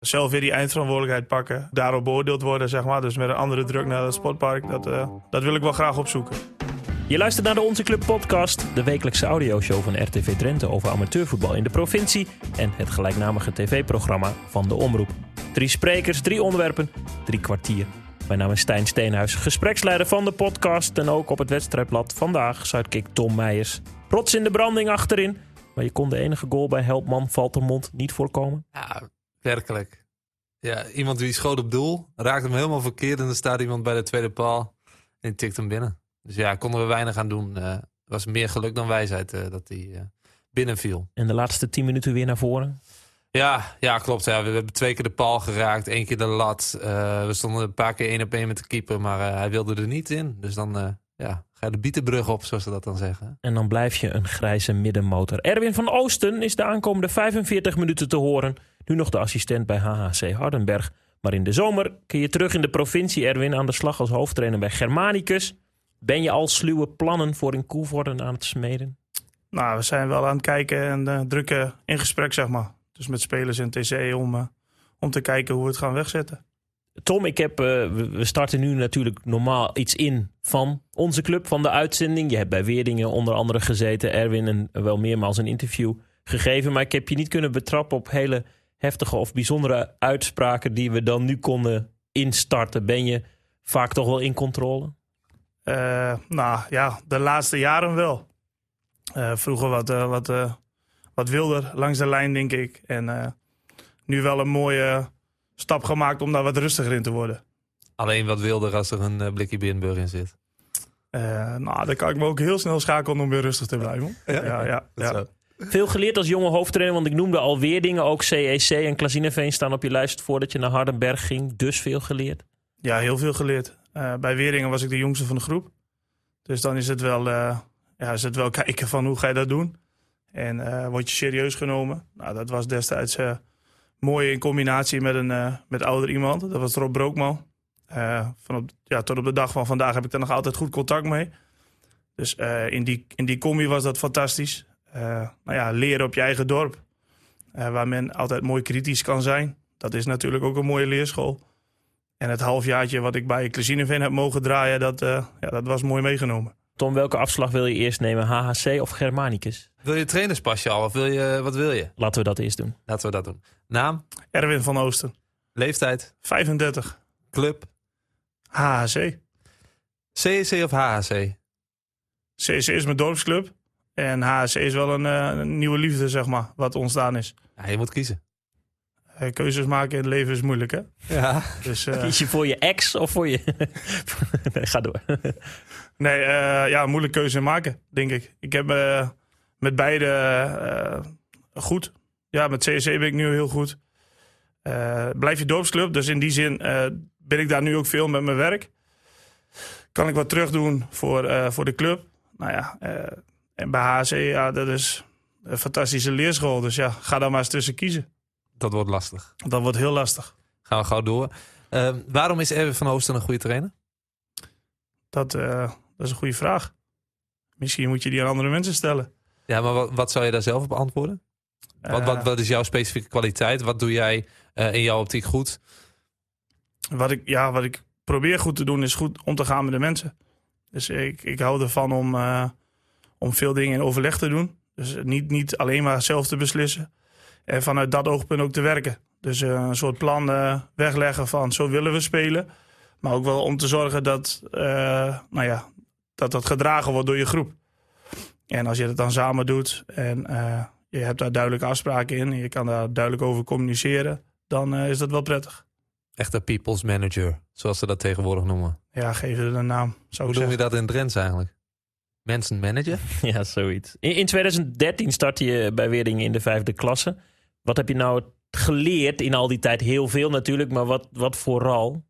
zelf weer die eindverantwoordelijkheid pakken. Daarop beoordeeld worden, zeg maar. Dus met een andere druk naar het sportpark. Dat, uh, dat wil ik wel graag opzoeken. Je luistert naar de Onze Club podcast, de wekelijkse audioshow van RTV Drenthe over amateurvoetbal in de provincie en het gelijknamige tv-programma van de Omroep. Drie sprekers, drie onderwerpen, drie kwartier. Mijn naam is Stijn Steenhuis, gespreksleider van de podcast en ook op het wedstrijdblad vandaag zuidkick Tom Meijers. Rots in de branding achterin, maar je kon de enige goal bij Helpman Valtermond niet voorkomen. Ja, werkelijk. Ja, iemand die schoot op doel, raakt hem helemaal verkeerd en er staat iemand bij de tweede paal en tikt hem binnen. Dus ja, konden we weinig aan doen. Uh, was meer geluk dan wijsheid uh, dat hij uh, binnenviel. En de laatste tien minuten weer naar voren? Ja, ja klopt. Ja. We hebben twee keer de paal geraakt, één keer de lat. we stonden een paar keer één op één met de keeper, maar hij wilde er niet in. Dus dan ja, ga je de bietenbrug op, zoals ze dat dan zeggen. En dan blijf je een grijze middenmotor. Erwin van Oosten is de aankomende 45 minuten te horen. Nu nog de assistent bij HHC Hardenberg. Maar in de zomer kun je terug in de provincie, Erwin, aan de slag als hoofdtrainer bij Germanicus. Ben je al sluwe plannen voor in Koevoorden aan het smeden? Nou, we zijn wel aan het kijken en uh, drukken in gesprek, zeg maar. Dus met spelers en TC om, uh, om te kijken hoe we het gaan wegzetten. Tom, ik heb, uh, we starten nu natuurlijk normaal iets in van onze club, van de uitzending. Je hebt bij Weerdingen onder andere gezeten, Erwin, en wel meermaals een interview gegeven. Maar ik heb je niet kunnen betrappen op hele heftige of bijzondere uitspraken die we dan nu konden instarten. Ben je vaak toch wel in controle? Uh, nou ja, de laatste jaren wel. Uh, vroeger wat, uh, wat, wat wilder langs de lijn, denk ik. En nu wel een mooie stap gemaakt om daar wat rustiger in te worden. Alleen wat wilder als er een blikje Binnenburg in zit. nou, dan kan ik me ook heel snel schakelen om weer rustig te blijven. Ja, ja, ja, ja. Veel geleerd als jonge hoofdtrainer, want ik noemde al weer dingen. Ook CEC en Klazineveen staan op je lijst voordat je naar Hardenberg ging. Dus veel geleerd. Ja, heel veel geleerd. Uh, bij Weringen was ik de jongste van de groep. Dus dan is het wel, uh, ja, is het wel kijken van hoe ga je dat doen. En uh, word je serieus genomen. Nou, dat was destijds mooi in combinatie met een met ouder iemand. Dat was Rob Brookman. van op, ja, tot op de dag van vandaag heb ik er nog altijd goed contact mee. Dus in, die, in die combi was dat fantastisch. Nou ja, leren op je eigen dorp. waar men altijd mooi kritisch kan zijn. Dat is natuurlijk ook een mooie leerschool. En het halfjaartje wat ik bij Klesineveen heb mogen draaien, dat, uh, ja, dat was mooi meegenomen. Tom, welke afslag wil je eerst nemen? HHC of Germanicus? Wil je trainerspasje al of wil je, wat wil je? Laten we dat eerst doen. Laten we dat doen. Naam? Erwin van Oosten. Leeftijd? 35. Club? HHC. CEC of HHC? CEC is mijn dorpsclub. En HHC is wel een, uh, een nieuwe liefde, zeg maar, wat ontstaan is. Ja, je moet kiezen. Uh, keuzes maken in het leven is moeilijk, hè? Ja. Dus, uh... Kies je voor je ex of voor je... nee, ga door. nee, uh, ja, moeilijk keuze maken, denk ik. Ik heb met beide goed. Ja, met CSC ben ik nu heel goed. blijf je dorpsclub, dus in die zin ben ik daar nu ook veel met mijn werk. Kan ik wat terug doen voor, voor de club. Nou ja, en bij HC, ja, dat is een fantastische leerschool. Dus ja, ga daar maar eens tussen kiezen dat wordt lastig. Dat wordt heel lastig. Gaan we gauw door. Uh, waarom is Erwin van Oosten een goede trainer? Dat, uh, dat is een goede vraag. Misschien moet je die aan andere mensen stellen. Ja, maar wat, wat zou je daar zelf op antwoorden? Wat, wat, wat is jouw specifieke kwaliteit? Wat doe jij uh, in jouw optiek goed? Wat ik, ja, wat ik probeer goed te doen is goed om te gaan met de mensen. Dus ik, ik hou ervan om, om veel dingen in overleg te doen. Dus niet, niet alleen maar zelf te beslissen. En vanuit dat oogpunt ook te werken. Dus uh, een soort plan uh, wegleggen van zo willen we spelen. Maar ook wel om te zorgen dat, uh, nou ja, dat dat gedragen wordt door je groep. En als je dat dan samen doet en je hebt daar duidelijke afspraken in... en je kan daar duidelijk over communiceren, dan is dat wel prettig. Echt een people's manager, zoals ze dat tegenwoordig noemen. Ja, geef het een naam. Hoe noem je dat in Drents eigenlijk? Mensen manager? Ja, zoiets. In, in 2013 startte je bij Weerdingen in de vijfde klasse. Wat heb je nou geleerd in al die tijd? Heel veel natuurlijk, maar wat, wat vooral?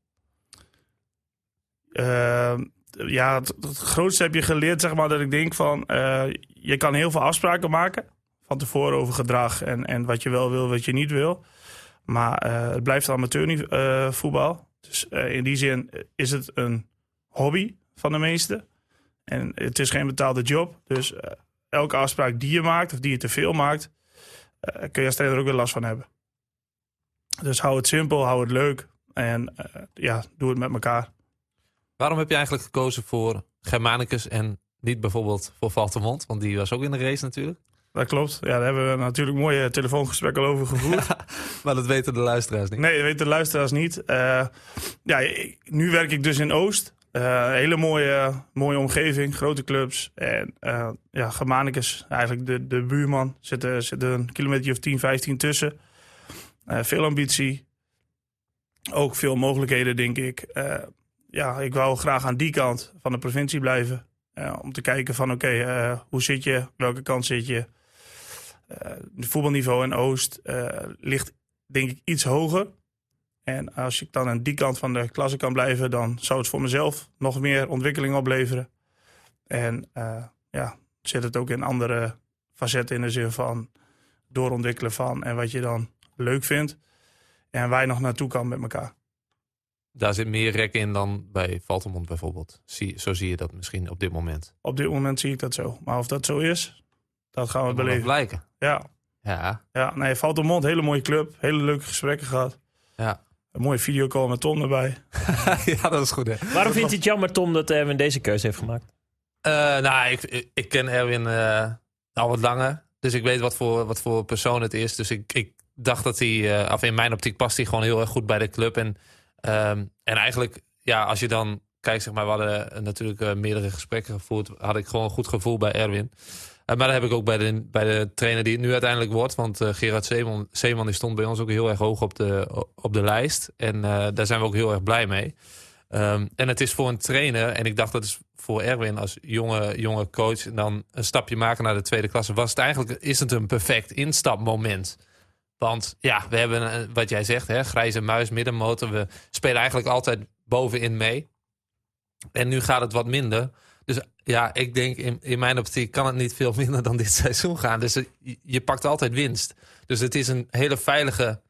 Uh, ja, het, grootste heb je geleerd, zeg maar, dat ik denk van... Uh, je kan heel veel afspraken maken van tevoren over gedrag en, en wat je wel wil, wat je niet wil. Maar uh, het blijft amateurvoetbal. dus in die zin is het een hobby van de meesten. En het is geen betaalde job. Dus elke afspraak die je maakt of die je te veel maakt... Uh, kun je als trainer ook weer last van hebben. Dus hou het simpel, hou het leuk. En eh, ja, doe het met elkaar. Waarom heb je eigenlijk gekozen voor Germanicus en niet bijvoorbeeld voor Valtemont? Want die was ook in de race natuurlijk. Dat klopt. Ja, daar hebben we natuurlijk mooie telefoongesprekken over gevoerd. Maar dat weten de luisteraars niet. Nee, dat weten de luisteraars niet. Eh, ja, ik- nu werk ik dus in Oost. Eh, hele mooie, mooie omgeving, grote clubs. En eh ja, Germanicus, eigenlijk de, de buurman, zit er, zit een kilometer of 10, 15 tussen. Eh, veel ambitie. Ook veel mogelijkheden, denk ik. Ja, ik wou graag aan die kant van de provincie blijven. Om te kijken van, oké, hoe zit je? Welke kant zit je? Het voetbalniveau in Oost ligt denk ik iets hoger. En als ik dan aan die kant van de klasse kan blijven, dan zou het voor mezelf nog meer ontwikkeling opleveren. En eh, ja, zit het ook in andere facetten in de zin van doorontwikkelen van en wat je dan leuk vindt. En waar je nog naartoe kan met elkaar. Daar zit meer rek in dan bij Valtemont bijvoorbeeld. Zie, zo zie je dat misschien op dit moment. Op dit moment zie ik dat zo. Maar of dat zo is, dat gaan we Dat beleven. blijken. Ja, Ja, ja nee, Valtemont, hele mooie club. Hele leuke gesprekken gehad. ja. Een mooie videocall met Tom erbij. ja, dat is goed hè. Waarom vindt hij het jammer, Tom, dat Erwin deze keuze heeft gemaakt? Eh, nou, ik, ik, ik ken Erwin eh, al wat langer. Dus ik weet wat voor, wat voor persoon het is. Dus ik, ik dacht dat hij, eh, of in mijn optiek past hij gewoon heel erg goed bij de club. En, ehm, en eigenlijk, ja, als je dan kijkt, zeg maar, we hadden eh, natuurlijk eh, meerdere gesprekken gevoerd. Had ik gewoon een goed gevoel bij Erwin. Eh, maar dat heb ik ook bij de, bij de trainer die het nu uiteindelijk wordt. Want eh, Gerard Zeeman, Zeeman die stond bij ons ook heel erg hoog op de, op de lijst. En eh, daar zijn we ook heel erg blij mee. Ehm, en het is voor een trainer, en ik dacht dat is voor Erwin als jonge, jonge coach, en dan een stapje maken naar de tweede klasse, was het eigenlijk is het een perfect instapmoment. Want ja, we hebben wat jij zegt, hè, grijze muis, middenmotor. We spelen eigenlijk altijd bovenin mee. En nu gaat het wat minder. Dus ja, ik denk in, in mijn optiek kan het niet veel minder dan dit seizoen gaan. Dus eh, je, pakt altijd winst. Dus het is een hele veilige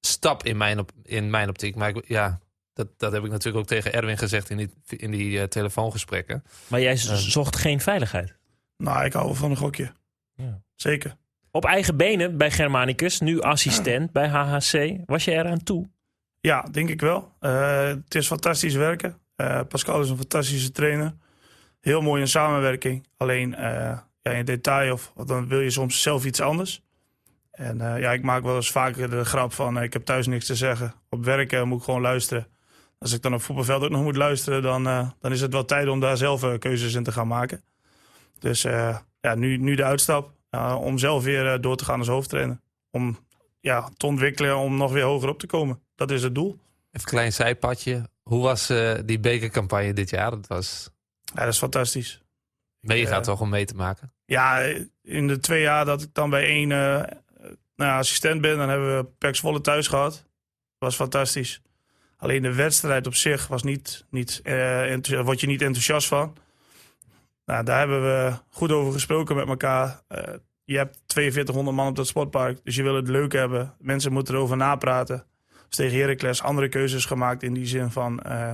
stap in mijn, op, in mijn optiek. Maar ik, ja, dat, dat heb ik natuurlijk ook tegen Erwin gezegd in die, in die eh, telefoongesprekken. Maar jij z- zocht geen veiligheid. Nou, ik hou wel van een gokje. Ja. Zeker. Op eigen benen bij Germanicus, nu assistent bij HHC. Was je eraan toe? Ja, denk ik wel. Eh, het is fantastisch werken. Eh, Pascal is een fantastische trainer. Heel mooi in samenwerking. Alleen eh, ja, in detail of dan wil je soms zelf iets anders. En eh, ja, ik maak wel eens vaker de grap van eh, ik heb thuis niks te zeggen. Op werk moet ik gewoon luisteren. Als ik dan op voetbalveld ook nog moet luisteren, dan, dan is het wel tijd om daar zelf keuzes in te gaan maken. Dus ja, nu, nu de uitstap om zelf weer door te gaan als hoofdtrainer. Om ja, te ontwikkelen om nog weer hoger op te komen. Dat is het doel. Even klein zijpadje. Hoe was eh, die bekercampagne dit jaar? Dat was Ja, dat is fantastisch. mega Ja. toch om mee te maken. Ja, in de twee jaar dat ik dan bij één eh, nou ja, assistent ben, dan hebben we Pax Volle thuis gehad. was fantastisch. Alleen de wedstrijd op zich was niet, niet, eh, enthousi- word je niet enthousiast van. Nou, daar hebben we goed over gesproken met elkaar. Eh, je hebt 4200 man op dat sportpark, dus je wil het leuk hebben. Mensen moeten erover napraten. Dus tegen Heracles andere keuzes gemaakt in die zin van eh,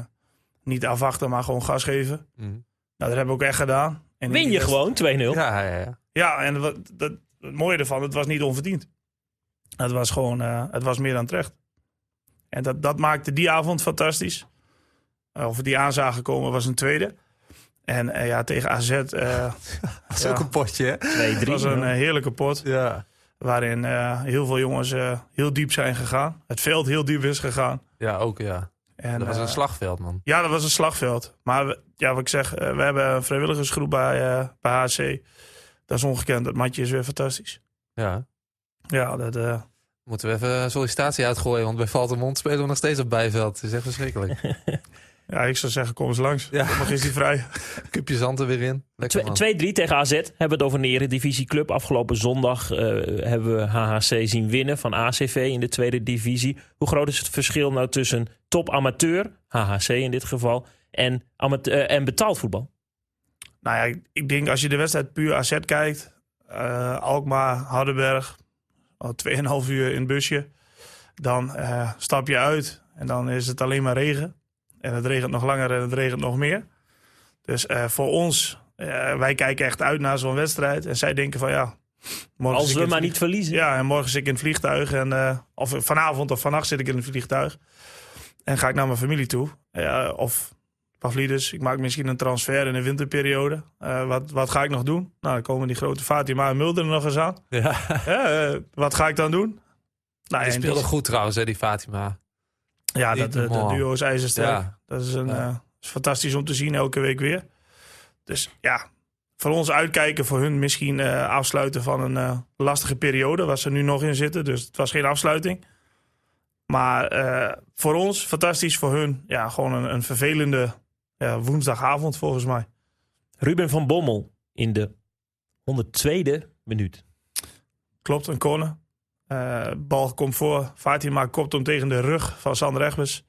niet afwachten, maar gewoon gas geven. Nou, dat hebben we ook echt gedaan. En in Win je gewoon 2-0. Ja, ja, ja. ja, en wat, dat, het mooie ervan, het was niet onverdiend. Het was gewoon, eh, het was meer dan terecht. En dat, dat maakte die avond fantastisch. Eh, Of we die aan zagen komen was een tweede. En eh, ja, tegen AZ eh Dat is Ja. ook een potje, hè? 2-3. het was een heerlijke pot. Ja. Waarin eh, heel veel jongens eh, heel diep zijn gegaan. Het veld heel diep is gegaan. Ja, ook ja. En, Dat was eh, een slagveld, man. Ja, dat was een slagveld. Maar we- ja, wat ik zeg, eh, we hebben een vrijwilligersgroep bij, eh, bij HC. Dat is ongekend. Dat matje is weer fantastisch. Ja. Ja, dat, eh, Moeten we even een sollicitatie uitgooien, want bij Valtemont spelen we nog steeds op bijveld. Het is echt verschrikkelijk. Ja, ik zou zeggen, kom eens langs. Ja. Nog is die vrij. Cupje zand er weer in. Lekker man. 2-3 tegen AZ. Hebben we het over een eredivisieclub. Afgelopen zondag eh, hebben we HHC zien winnen van ACV in de tweede divisie. Hoe groot is het verschil nou tussen top amateur, HHC in dit geval, en, amate- eh, en betaald voetbal? Nou ja, ik- ik denk als je de wedstrijd puur AZ kijkt. eh, Alkmaar, Hardenberg. Al 2,5 uur in het busje. Dan eh, stap je uit en dan is het alleen maar regen. En het regent nog langer en het regent nog meer. Dus eh, voor ons, eh, wij kijken echt uit naar zo'n wedstrijd. En zij denken van ja, Morgen Als we maar niet verliezen. Ja, en morgen zit ik in het vliegtuig. En, eh, of vanavond of vannacht zit ik in het vliegtuig. En ga ik naar mijn familie toe. Of Pavlidis, ik maak misschien een transfer in de winterperiode. Wat, wat ga ik nog doen? Nou, dan komen die grote Fatima en Mulder er nog eens aan. Ja. Wat ga ik dan doen? Nou, en speelde die- goed trouwens, hè, die Fatima. Ja, dat, Niet eh, normaal. duo is ijzersterk. Ja. Dat is, een, eh, is fantastisch om te zien elke week weer. Dus ja, voor ons uitkijken, voor hun misschien eh, afsluiten van een lastige periode waar ze nu nog in zitten. Dus het was geen afsluiting. Maar voor ons fantastisch, voor hun ja, gewoon een, een vervelende ja, woensdagavond volgens mij. Ruben van Bommel in de 102e minuut. Klopt, een corner. Eh, bal komt voor. Fatima kopt hem tegen de rug van Sander Egbers.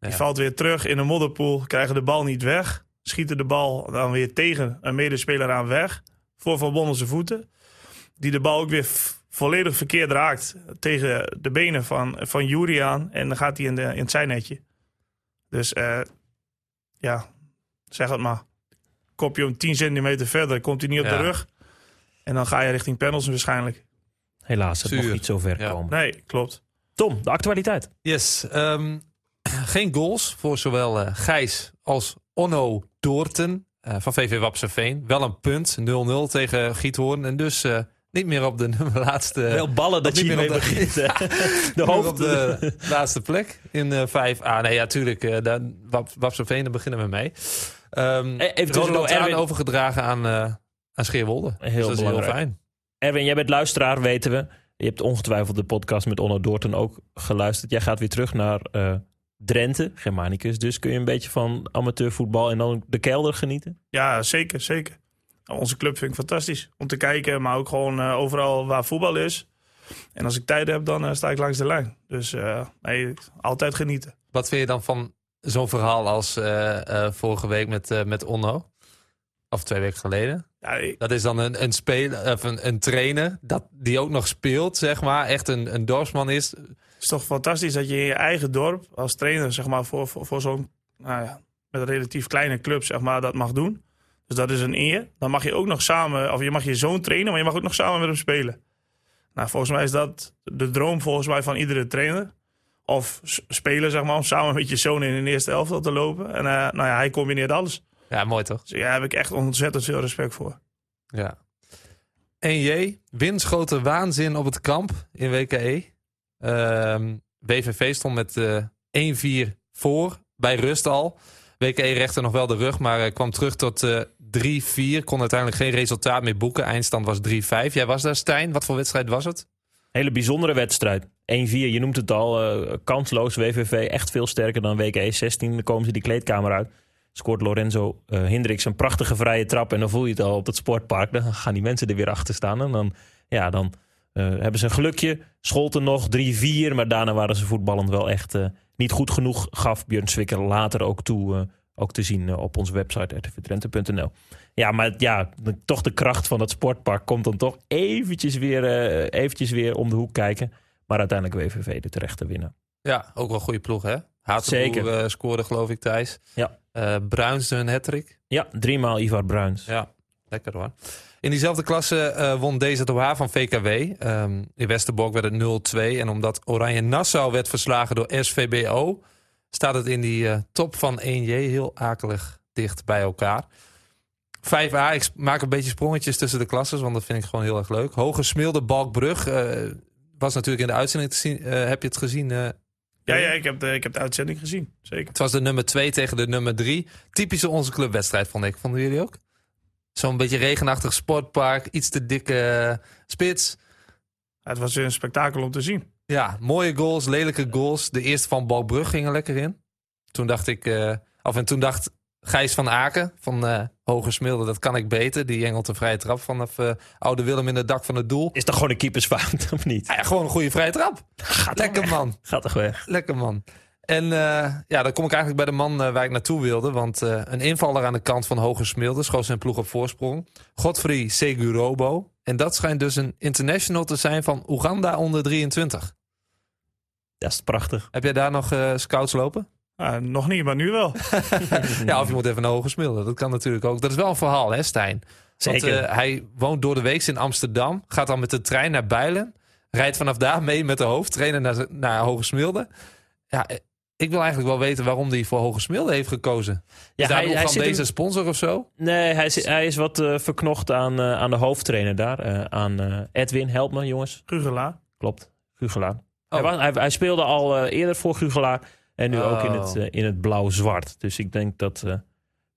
Die Ja. valt weer terug in een modderpoel. Krijgen de bal niet weg. Schieten de bal dan weer tegen een medespeler aan weg. Voor Van Bommel zijn voeten. Die de bal ook weer volledig verkeerd raakt. Tegen de benen van, van aan. En dan gaat hij in, de, in het zijnetje. Dus eh, ja, zeg het maar. Kop je hem 10 centimeter verder. Komt hij niet op Ja. de rug. En dan ga je richting panels waarschijnlijk. Helaas, het Zuur. mocht niet zo ver Ja. komen. Nee, klopt. Tom, de actualiteit. Yes. ehm, geen goals voor zowel eh, Gijs als Onno Doorten eh, van VV Wapseveen. Wel een punt, 0-0 tegen Giethoorn. En dus eh, niet meer op de laatste... Wel ballen dat niet je meer mee op de- begint. De Nog hoofd. op de laatste plek in eh 5A. Nee, ja, tuurlijk. eh daar, Wap, Wapseveen, daar beginnen we mee. Ehm Eh, even Erwin. overgedragen aan, eh aan Scheerwolde. Heel dus dat is heel belangrijk. fijn. Erwin, jij bent luisteraar, weten we. Je hebt ongetwijfeld de podcast met Onno Doorten ook geluisterd. Jij gaat weer terug naar eh, Drenthe, Germanicus. Dus kun je een beetje van amateurvoetbal en dan de kelder genieten? Ja, zeker, zeker. Onze club vind ik fantastisch om te kijken, maar ook gewoon eh, overal waar voetbal is. En als ik tijd heb, dan eh, sta ik langs de lijn. Dus eh, nee, altijd genieten. Wat vind je dan van zo'n verhaal als eh, eh, vorige week met, eh, met Onno? Of twee weken geleden. Dat is dan een, een, speler, of een, een trainer dat, die ook nog speelt, zeg maar. Echt een, een dorpsman is. het is toch fantastisch dat je in je eigen dorp als trainer, zeg maar, voor, voor, voor zo'n nou ja, met een relatief kleine club, zeg maar, dat mag doen. Dus dat is een eer. Dan mag je ook nog samen, of je mag je zoon trainen, maar je mag ook nog samen met hem spelen. Nou, volgens mij is dat de droom volgens mij van iedere trainer. Of s- spelen, zeg maar, om samen met je zoon in een eerste elftal te lopen. En eh, nou ja, hij combineert alles. Ja, mooi toch? Dus daar heb ik echt ontzettend veel respect voor. Ja. En J, windschoten waanzin op het kamp in WKE. Ehm BVV stond met eh 1-4 voor bij rust al. WKE rechte nog wel de rug, maar eh, kwam terug tot eh 3-4. Kon uiteindelijk geen resultaat meer boeken. Eindstand was 3-5. Jij was daar, Stijn. Wat voor wedstrijd was het? Hele bijzondere wedstrijd. 1-4, je noemt het al. eh, kansloos, WVV echt veel sterker dan WKE 16. Dan komen ze die kleedkamer uit. Scoort Lorenzo Hendricks een prachtige vrije trap. En dan voel je het al op het sportpark. Dan gaan die mensen er weer achter staan. En dan, ja, dan eh, hebben ze een gelukje. Scholten nog 3-4. Maar daarna waren ze voetballend wel echt eh, niet goed genoeg. Gaf Björn Swikker later ook toe. ook te zien op onze website rtvtrente.nl. Ja, maar ja, toch de kracht van het sportpark komt dan toch eventjes weer, eventjes weer om de hoek kijken. Maar uiteindelijk WVV de terechte winnaar. Ja, ook wel een goede ploeg, hè? Zeker. eh, scoorde, geloof ik, Thijs. Ja. Eh Bruins een hat-trick. Ja, driemaal Ivar Bruins. Ja, lekker hoor. In diezelfde klasse eh, won DZOH van VKW. Ehm, in Westerbork werd het 0-2. En omdat Oranje Nassau werd verslagen door SVBO... staat het in die top van 1J heel akelig dicht bij elkaar. 5A, ik maak een beetje sprongetjes tussen de klasses... want dat vind ik gewoon heel erg leuk. Hoge Smilde, Balkbrug... was natuurlijk in de uitzending te zien. Heb je het gezien? Ja, ja ik, heb de, ik heb de uitzending gezien. Zeker. Het was de nummer 2 tegen de nummer 3. Typische onze clubwedstrijd, vond ik. Vonden jullie ook? Zo'n beetje regenachtig sportpark, iets te dikke eh, spits. Het was weer een spektakel om te zien. Ja, mooie goals, lelijke goals. De eerste van Balkbrug ging er lekker in. Toen dacht ik, eh, of en toen dacht Gijs van Aken van eh Hoge Smilde, dat kan ik beter. Die engelt een vrije trap vanaf eh, Oude Willem in het dak van het doel. Is toch gewoon een keepersfout, of niet? Ja, gewoon een goede vrije trap. Gaat Lekker man. Gaat toch weg. Lekker man. En eh, ja, dan kom ik eigenlijk bij de man waar ik naartoe wilde. Want eh, een invaller aan de kant van Hoge Smilde schoot zijn ploeg op voorsprong. Godfrey Segurobo. En dat schijnt dus een international te zijn van Oeganda onder 23. Dat is prachtig. Heb jij daar nog scouts lopen? Ah, nog niet, maar nu wel. Ja, of je moet even naar Hoge Smilde. Dat kan natuurlijk ook. Dat is wel een verhaal, hè Stijn? Want Zeker. eh, hij woont door de week in Amsterdam. Gaat dan met de trein naar Bijlen. Rijdt vanaf daar mee met de hoofdtrainer naar, naar Hogesmilde. Ja, eh, ik wil eigenlijk wel weten waarom hij voor Hogesmilde heeft gekozen. ja, is daar hij, hij zit deze sponsor of zo? Nee, hij is, hij is wat eh, verknocht aan, eh, aan de hoofdtrainer daar. eh, aan eh, Edwin, help me jongens. Gugela. Klopt, Gugelaar. Oh. Hij, was- hij, hij speelde al eh, eerder voor Gugelaar. En nu ook in Oh. het, eh, in het blauw-zwart. Dus ik denk dat eh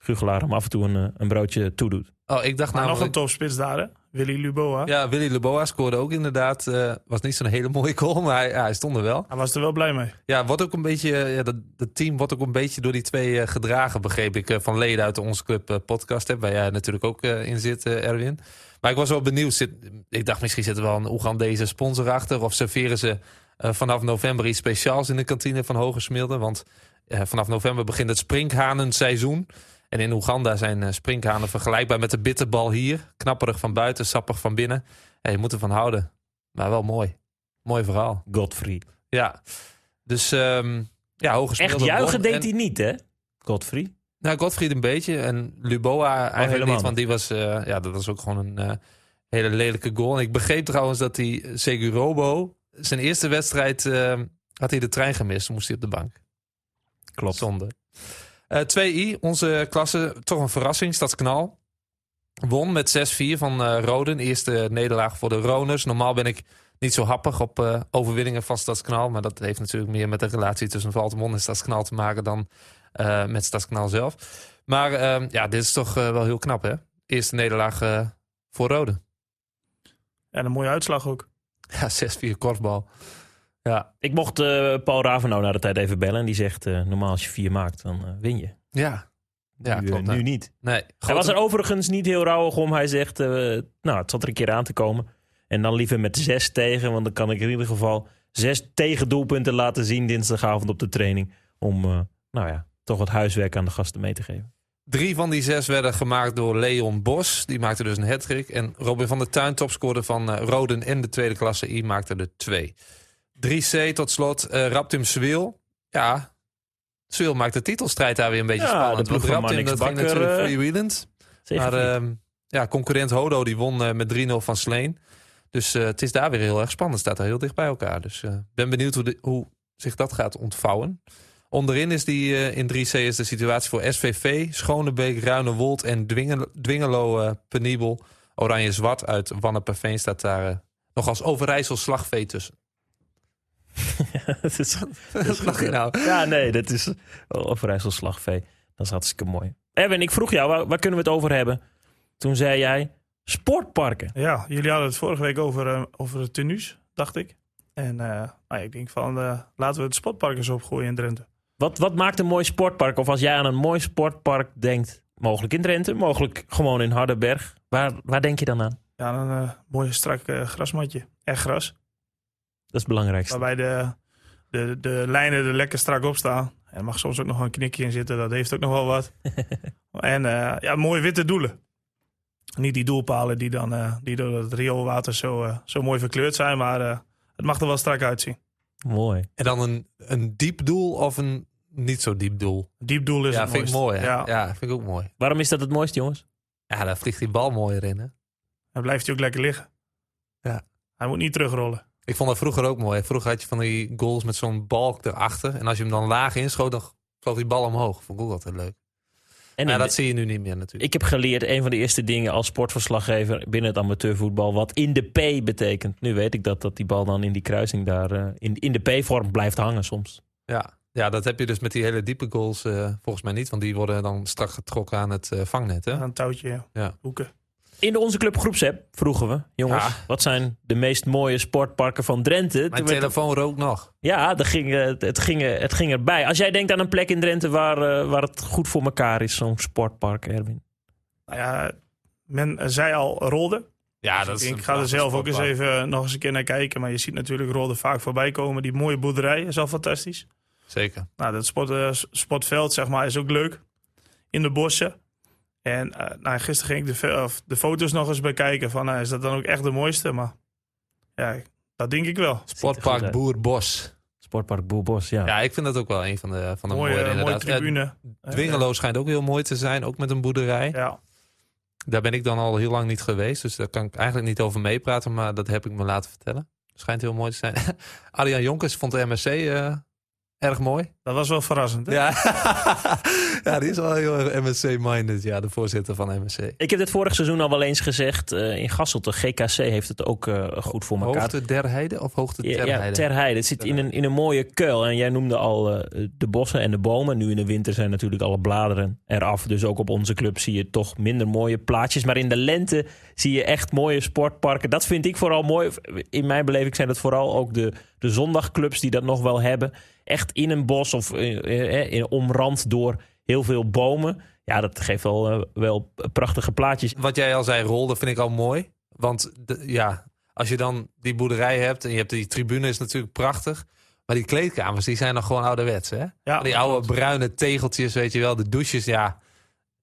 Gugelaar hem af en toe een, eh, een broodje toedoet. Oh, ik dacht Maar nog een topspits daar, hè? Willy Luboa. Ja, Willy Leboa scoorde ook inderdaad. eh, was niet zo'n hele mooie goal, maar hij, ja, hij stond er wel. Hij was er wel blij mee. Ja, wordt ook een beetje, ja, dat, dat team wordt ook een beetje door die twee eh, gedragen, begreep ik, eh, van leden uit de Onze Club podcast. Hè, waar jij natuurlijk ook eh, in zit, eh, Erwin. Maar ik was wel benieuwd. Zit, ik dacht, misschien zit er wel een Oegandese sponsor achter. Of serveren ze vanaf november iets speciaals in de kantine van Hogesmilde. Want eh, vanaf november begint het sprinkhanenseizoen. En in Oeganda zijn eh, sprinkhanen vergelijkbaar met de bitterbal hier. Knapperig van buiten, sappig van binnen. Ja, je moet ervan houden. Maar wel mooi. Mooi verhaal. Godfrey. Ja, dus ehm ja, Hogesmilde Echt juichen won. deed En- hij niet, hè? Godfrey. Nou, Godfried een beetje en Luboa eigenlijk helemaal niet, want die was, eh, ja, dat was ook gewoon een eh, hele lelijke goal. En ik begreep trouwens dat die Segurobo, zijn eerste wedstrijd, eh, had hij de trein gemist, moest hij op de bank. Klopt. Zonde. Eh 2i, onze klasse, toch een verrassing, Stadsknal. Won met 6-4 van eh Roden. Eerste nederlaag voor de Roners. Normaal ben ik niet zo happig op eh, overwinningen van Stadsknal. Maar dat heeft natuurlijk meer met de relatie tussen Valtemont en Stadsknal te maken dan eh, met Stadsknal zelf. Maar eh, ja, dit is toch eh, wel heel knap, hè? Eerste nederlaag eh, voor Roden. En een mooie uitslag ook. Ja, 6-4 korfbal. Ja, Ik mocht eh, Paul Ravenau na de tijd even bellen. En die zegt, eh, normaal als je vier maakt, dan eh, win je. ja. Ja, nu, klopt. nu niet. Nee, Hij was er overigens niet heel rauwig om. Hij zegt, nou, het zat er een keer aan te komen. En dan liever met zes tegen. Want dan kan ik in ieder geval zes tegendoelpunten laten zien dinsdagavond op de training. Om, nou ja, toch wat huiswerk aan de gasten mee te geven. Drie van die zes werden gemaakt door Leon Bos. Die maakte dus een hat En Robin van der Tuin, topscorer van eh, Roden en de tweede klasse I, maakte er twee. 3C tot slot, eh Raptim Swiel. Ja, Swiel maakt de titelstrijd daar weer een beetje Ja, spannend. Want Raptim, dat ging Bakker, natuurlijk eh, freewheelend. Maar Zeker. ehm, ja, concurrent Hodo die won eh, met 3-0 van Sleen. Dus eh, het is daar weer heel erg spannend. staat er heel dicht bij elkaar. Dus ik ben benieuwd hoe, de- hoe zich dat gaat ontvouwen. Onderin is die eh, in 3C is de situatie voor SVV, Schonebeek, Ruinewold en Dwingelo, Dwingelo eh, Penibel. Oranje-zwart uit Wanneperveen staat daar eh, nog als Overijssel slagvee tussen. Het is, Wat lach je nou? ja, nee, dat is Overijssel slagvee. Dat is hartstikke mooi. Erwin, ik vroeg jou, waar, waar kunnen we het over hebben? Toen zei jij, sportparken. Ja, jullie hadden het vorige week over, eh, over de tenues, dacht ik. En eh, nou, ik denk van, eh, laten we het sportpark eens opgooien in Drenthe. Wat, wat maakt een mooi sportpark? Of als jij aan een mooi sportpark denkt, mogelijk in Drenthe, mogelijk gewoon in Hardenberg. Waar, waar denk je dan aan? Ja, een eh mooi strak eh, grasmatje. Echt gras. Dat is het belangrijkste. Waarbij de, de, de lijnen er lekker strak op staan. Er mag soms ook nog een knikje in zitten, dat heeft ook nog wel wat. en eh, ja, mooie witte doelen. Niet die doelpalen die dan eh, die door het rioolwater zo, eh, zo mooi verkleurd zijn, maar eh, het mag er wel strak uitzien. Mooi. En dan een, een diep doel of een niet zo diep doel? Diep doel is ja, het vind ik mooi. Hè? Ja, Ja. vind ik ook mooi. Waarom is dat het mooiste, jongens? Ja, daar vliegt die bal mooier in. Hè? Dan blijft hij ook lekker liggen. Ja. Hij moet niet terugrollen. Ik vond dat vroeger ook mooi. Vroeger had je van die goals met zo'n balk erachter. En als je hem dan laag inschoot, dan vloog die bal omhoog. Vond ik ook altijd leuk. En ja, dat de- zie je nu niet meer natuurlijk. ik heb geleerd, een van de eerste dingen als sportverslaggever binnen het amateurvoetbal, wat in de P betekent. Nu weet ik dat, dat die bal dan in die kruising daar eh, in, in de P-vorm blijft hangen soms. Ja. Ja, dat heb je dus met die hele diepe goals eh, volgens mij niet. Want die worden dan strak getrokken aan het eh, vangnet. Hè? Aan een touwtje Ja. hoeken. In de Onze Club groepsapp vroegen we, jongens, Ja. wat zijn de meest mooie sportparken van Drenthe? Mijn Toen werd- telefoon rookt nog. Ja, dat ging, eh, het, ging, het ging erbij. Als jij denkt aan een plek in Drenthe waar, waar het goed voor elkaar is, zo'n sportpark, Erwin. Nou ja, men zei al Rolde. Ja, Dus ik ga er zelf ook eens even nog eens een keer naar kijken. Maar je ziet natuurlijk Rolde vaak voorbij komen. Die mooie boerderij is al fantastisch. Zeker. Nou, dat sport, eh, sportveld zeg maar, is ook leuk. In de bossen. En eh, nou, gisteren ging ik de, de foto's nog eens bekijken. Van, nou, is dat dan ook echt de mooiste? Maar ja, dat denk ik wel. Sportpark. Boerbos. Sportpark Boerbos, ja. Ja, ik vind dat ook wel een van de, van de mooie, mooie mooie inderdaad. tribune. Eh, Dwingelo schijnt ook heel mooi te zijn. Ook met een boerderij. Ja, Daar ben ik dan al heel lang niet geweest. Dus daar kan ik eigenlijk niet over meepraten. Maar dat heb ik me laten vertellen. Schijnt heel mooi te zijn. Adriaan Jonkers vond de MSC eh, erg mooi. Dat was wel verrassend. Hè? Ja. ja, die is wel heel erg MSC-minded. Ja, de voorzitter van MSC. Ik heb dit vorig seizoen al wel eens gezegd. eh, in Gasselte, GKC heeft het ook eh, goed voor elkaar. Hoogte der Heide of hoogte ter Ja, Heide? ter heide. Het zit in een, in een mooie kuil. En jij noemde al eh, de bossen en de bomen. Nu in de winter zijn natuurlijk alle bladeren eraf. Dus ook op onze club zie je toch minder mooie plaatjes. Maar in de lente zie je echt mooie sportparken. Dat vind ik vooral mooi. In mijn beleving zijn het vooral ook de, de zondagclubs die dat nog wel hebben. Echt in een bos of eh, eh, in, omrand door heel veel bomen. Ja, dat geeft wel, eh, wel prachtige plaatjes. Wat jij al zei, Rol, dat vind ik al mooi. Want de- ja, als je dan die boerderij hebt en je hebt die tribune is natuurlijk prachtig. Maar die kleedkamers, die zijn nog gewoon ouderwets, hè? Ja, die oude bruine tegeltjes, weet je wel. De douches, ja.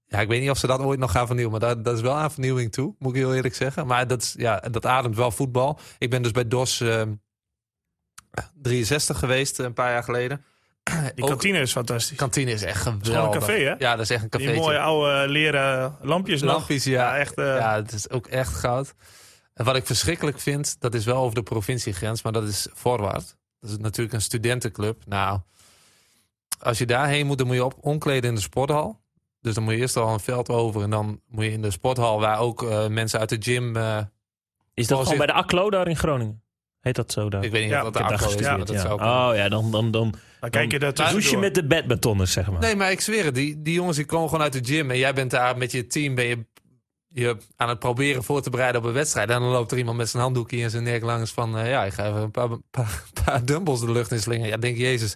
Ja, ik weet niet of ze dat ooit nog gaan vernieuwen. Maar dat, dat is wel aan vernieuwing toe, moet ik heel eerlijk zeggen. Maar dat, is, ja, dat ademt wel voetbal. Ik ben dus bij DOS ehm, 63 geweest eh, een paar jaar geleden. Die Ook- kantine is fantastisch. kantine is echt geweldig. gewoon een café, hè? Ja, dat is echt een café. Die mooie oude leren lampjes nog. Lampjes, ja. Ja, echt, eh, ja, het is ook echt goud. En wat ik verschrikkelijk vind, dat is wel over de provinciegrens, maar dat is Voorwaard. Dat is natuurlijk een studentenclub. Nou, als je daarheen moet, dan moet je op omkleden in de sporthal. Dus dan moet je eerst al een veld over en dan moet je in de sporthal, waar ook eh, mensen uit de gym. eh, Is dat gewoon bij de Aklo daar in Groningen? Heet dat zo daar? ik weet niet Ja, dat de afval is, dat ja. zou kunnen. Oh ja, dan, dan, dan, Dan kijk je douche je met de bedbetonners, zeg maar. Nee, maar ik zweer het, die, die jongens die komen gewoon uit de gym en jij bent daar met je team, ben je, je aan het proberen voor te bereiden op een wedstrijd. En dan loopt er iemand met zijn handdoekje en zijn nek langs van, eh, ja, ik ga even een paar, paar, paar dumbbells de lucht in slingen. Ja, denk Jezus,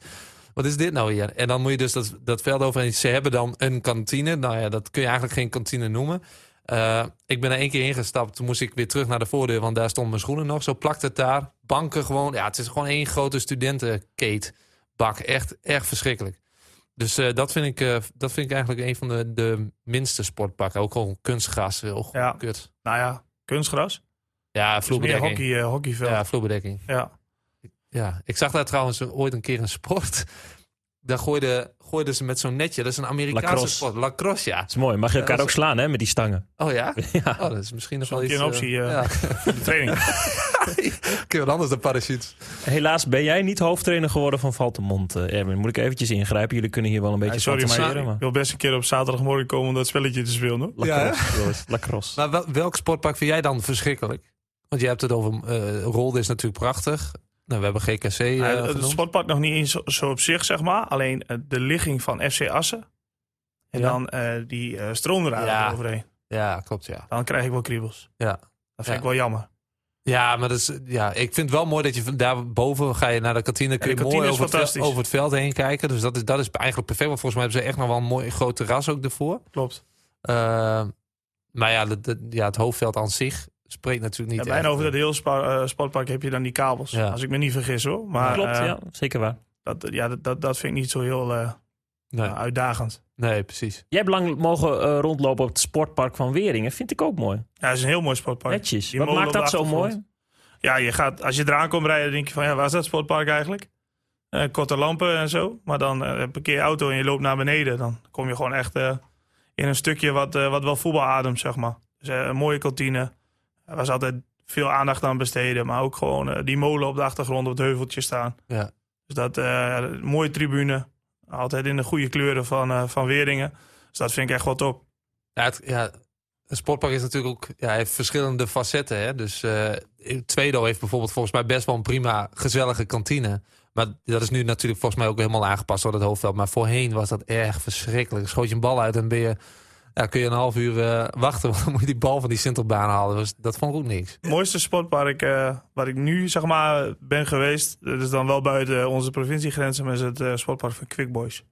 wat is dit nou hier? En dan moet je dus dat, dat veld over en ze hebben dan een kantine. Nou ja, dat kun je eigenlijk geen kantine noemen. Eh, ik ben er één keer ingestapt, toen moest ik weer terug naar de voordeur, want daar stonden mijn schoenen nog. Zo plakt het daar, banken gewoon. Ja, het is gewoon één grote studentenkeetbak. Echt, echt verschrikkelijk. Dus eh, dat, vind ik, eh, dat vind ik eigenlijk een van de, de minste sportpakken. Ook gewoon kunstgras, heel goed, Ja. kut. Nou ja, kunstgras. Ja, vloerbedekking. hockey, hockeyveld. Ja, Ja. vloerbedekking. ja. Ja, ik zag daar trouwens ooit een keer een sport. Daar gooiden, gooiden ze met zo'n netje. Dat is een Amerikaanse Lacrosse. sport. Lacrosse, ja. Dat is mooi. Mag je elkaar ook is- slaan, hè, met die stangen? Oh ja? ja. Oh, dat is misschien nog Dat wel is iets... een optie, eh, eh. ja. Voor de training. Kun je wat anders dan parachutes. Helaas ben jij niet hoofdtrainer geworden van Valtemont, eh, Erwin. Moet ik eventjes ingrijpen? Jullie kunnen hier wel een beetje Ja, sorry, maar ik wil best een keer op zaterdagmorgen komen om dat spelletje te spelen. Hoor. Lacrosse, lacrosse. Maar wel- welk sportpak vind jij dan verschrikkelijk? Want je hebt het over... eh Rolde is natuurlijk prachtig. Nou, we hebben GKC eh, het sportpark nog niet eens zo, zo op zich, zeg maar. Alleen eh, de ligging van FC Assen. En Ja. dan eh, die stroomdraden Ja. eroverheen. Ja, klopt, ja. Dan krijg ik wel kriebels. Ja. Dat vind Ja. ik wel jammer. Ja, maar dat is, ja, ik vind het wel mooi dat je daarboven ga je naar de kantine. Kun je mooi over het, over het veld heen kijken. Dus dat is, dat is eigenlijk perfect. Want volgens mij hebben ze echt nog wel een mooi groot terras ook ervoor. Klopt. Eh, maar ja, de, de- ja, het hoofdveld aan zich spreekt natuurlijk niet Ja, bijna echt, over eh, dat hele spa- eh, sportpark heb je dan die kabels. Ja. Als ik me niet vergis hoor. Maar Klopt, eh, ja. Zeker waar. dat, ja, dat, dat, dat vind ik niet zo heel eh, nee, uitdagend. nee, precies. Jij hebt lang mogen eh, rondlopen op het sportpark van Weringen. Vind ik ook mooi. Ja, het is een heel mooi sportpark. Netjes. Die Wat maakt dat zo mooi? Ja, je gaat, als je eraan komt rijden, denk je van ja, waar is dat sportpark eigenlijk? Eh, korte lampen en zo. Maar dan eh, parkeer je auto en je loopt naar beneden. Dan kom je gewoon echt eh, in een stukje wat, eh, wat wel voetbal ademt, zeg maar. Dus eh, een mooie kantine. Er was altijd veel aandacht aan besteden. Maar ook gewoon eh, die molen op de achtergrond op het heuveltje staan. Ja. Dus dat, eh, mooie tribune. Altijd in de goede kleuren van, eh, van Weringen. Dus dat vind ik echt wel top. Ja, het, ja, een sportpark is natuurlijk ook, ja, hij heeft verschillende facetten. Hè? Dus eh Tweedo heeft bijvoorbeeld volgens mij best wel een prima, gezellige kantine. Maar dat is nu natuurlijk volgens mij ook helemaal aangepast door het hoofdveld. Maar voorheen was dat erg verschrikkelijk. Schoot je een bal uit en ben je, ja, kun je een half uur eh, wachten. Want dan moet je die bal van die Sintelbaan halen. Dus dat vond ik ook niks. Het mooiste sportpark eh, waar ik nu zeg maar ben geweest, dat is dan wel buiten onze provinciegrenzen, maar is het eh, sportpark van Quick Boys.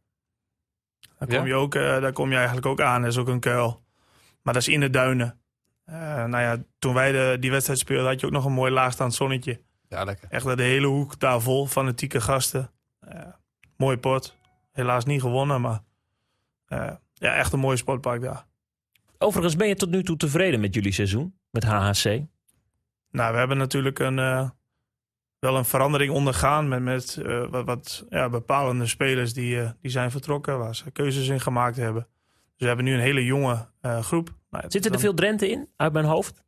Daar kom, Ja? je ook, daar kom je eigenlijk ook aan, dat is ook een kuil. Maar dat is in de duinen. Nou ja, toen wij de, die wedstrijd speelden, had je ook nog een mooi laagstaand zonnetje. Ja, lekker. Echt de hele hoek daar vol, fanatieke gasten. Mooi pot. Helaas niet gewonnen, maar ja, echt een mooi sportpark daar. Overigens ben je tot nu toe tevreden met jullie seizoen? Met HHC? Nou, we hebben natuurlijk een, eh, wel een verandering ondergaan met, met eh, wat, wat ja, bepalende spelers die, eh, die zijn vertrokken, waar ze keuzes in gemaakt hebben. Dus we hebben nu een hele jonge eh, groep nou Zitten er veel Drenthe in, uit mijn hoofd?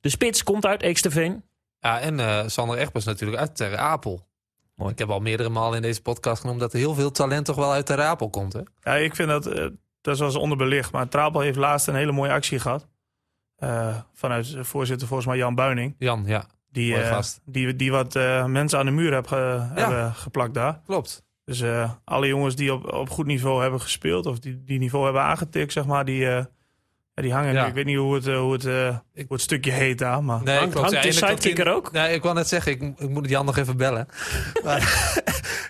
De spits komt uit Eeksterveen. Ja, en eh, Sander Egbers natuurlijk uit Ter Apel. Mooi. Ik heb al meerdere malen in deze podcast genoemd dat er heel veel talent toch wel uit Ter Apel komt. Hè? Ja, ik vind dat, dat was onderbelicht. Maar Trapel heeft laatst een hele mooie actie gehad. Eh, vanuit voorzitter, volgens mij Jan Buining. Jan, ja, Die, gast. die, die wat eh, mensen aan de muur heb ge- hebben geplakt daar. klopt. Dus alle jongens die op, op goed niveau hebben gespeeld, of die, die niveau hebben aangetikt, zeg maar, die, ja, die hangen Ja. Ik weet niet hoe het, eh, hoe, het, eh, hoe het stukje heet daar, maar Nee, Hangt- klopt. hangt de er in- ook? Nee, ik wou net zeggen, ik, ik moet Jan nog even bellen. Maar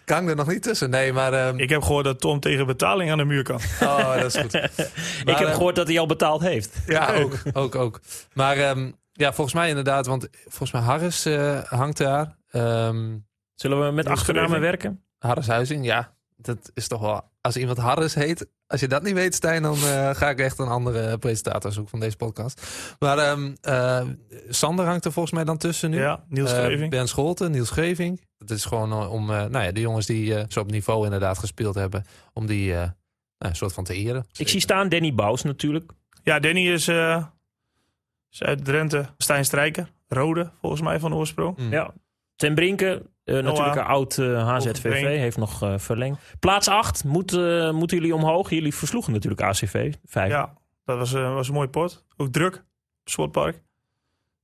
ik hang er nog niet tussen. Nee, maar... ehm, ik heb gehoord dat Tom tegen betaling aan de muur kan. Oh, dat is goed. ik Maar, heb eh, gehoord dat hij al betaald heeft. Ja, ook, ook, ook. Maar ehm, ja, volgens mij inderdaad, want volgens mij Harris eh, hangt daar. Ehm Zullen we met achternamen werken? Harris Huizing, ja. Dat is toch wel... Als iemand Harris heet, als je dat niet weet, Stijn, dan eh, ga ik echt een andere presentator zoeken van deze podcast. Maar ehm, eh, Sander hangt er volgens mij dan tussen nu. Ja, Niels Eh, Schreving. ben Scholten, Niels Greving. Dat is gewoon om eh, nou ja, de jongens die eh, zo op niveau inderdaad gespeeld hebben, om die eh, nou, een soort van te eren. Ik zie staan Danny Bous natuurlijk. Ja, Danny is, eh, is uit Drenthe. Stijn Strijker, Rode, volgens mij van oorsprong. Mm. Ja. Ten Brinke, eh, natuurlijk een oud eh, HZVV, Overbrink. heeft nog eh, verlengd. Plaats 8, moet, eh, moeten jullie omhoog? Jullie versloegen natuurlijk ACV, 5. Ja, dat was, eh, was een mooi pot. Ook druk, sportpark.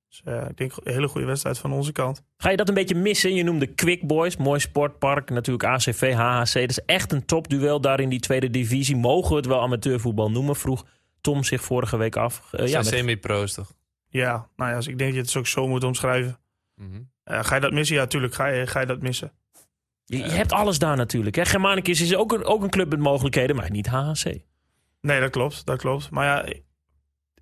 Dus eh, ik denk een hele goede wedstrijd van onze kant. Ga je dat een beetje missen? Je noemde Quick Boys, mooi sportpark. Natuurlijk ACV, HHC. Dat is echt een topduel daar in die tweede divisie. Mogen we het wel amateurvoetbal noemen? Vroeg Tom zich vorige week af. Eh, Ja, met- semi-pro's toch? Ja, nou ja, dus ik denk dat je het ook zo moet omschrijven. Mhm. Eh, ga je dat missen? Ja, natuurlijk ga je, ga je dat missen. je, je hebt alles daar natuurlijk. Hè? Germanicus is ook een, ook een club met mogelijkheden, maar niet HHC. Nee, dat klopt, dat klopt. Maar ja,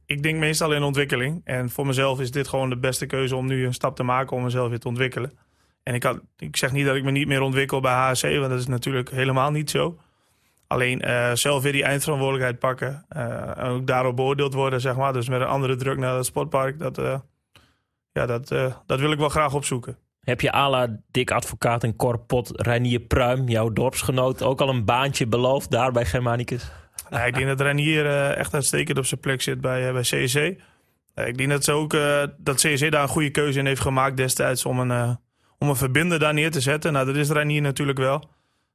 ik- denk meestal in ontwikkeling. En voor mezelf is dit gewoon de beste keuze om nu een stap te maken om mezelf weer te ontwikkelen. En ik, had, ik zeg niet dat ik me niet meer ontwikkel bij HSC, want dat is natuurlijk helemaal niet zo. Alleen eh, zelf weer die eindverantwoordelijkheid pakken. eh, en ook daarop beoordeeld worden, zeg maar. Dus met een andere druk naar het sportpark. Dat, eh, ja, dat, eh, dat wil ik wel graag opzoeken. Heb je à la Dick Advocaat en Corpot, Reinier Pruim, jouw dorpsgenoot, ook al een baantje beloofd daar bij Germanicus? Nou, ik denk dat Renier eh, echt uitstekend op zijn plek zit bij, eh, bij CSC. Eh, ik denk dat, ze ook, eh, dat CSC daar een goede keuze in heeft gemaakt destijds om een, om een verbinder daar neer te zetten. Nou, dat is Renier natuurlijk wel.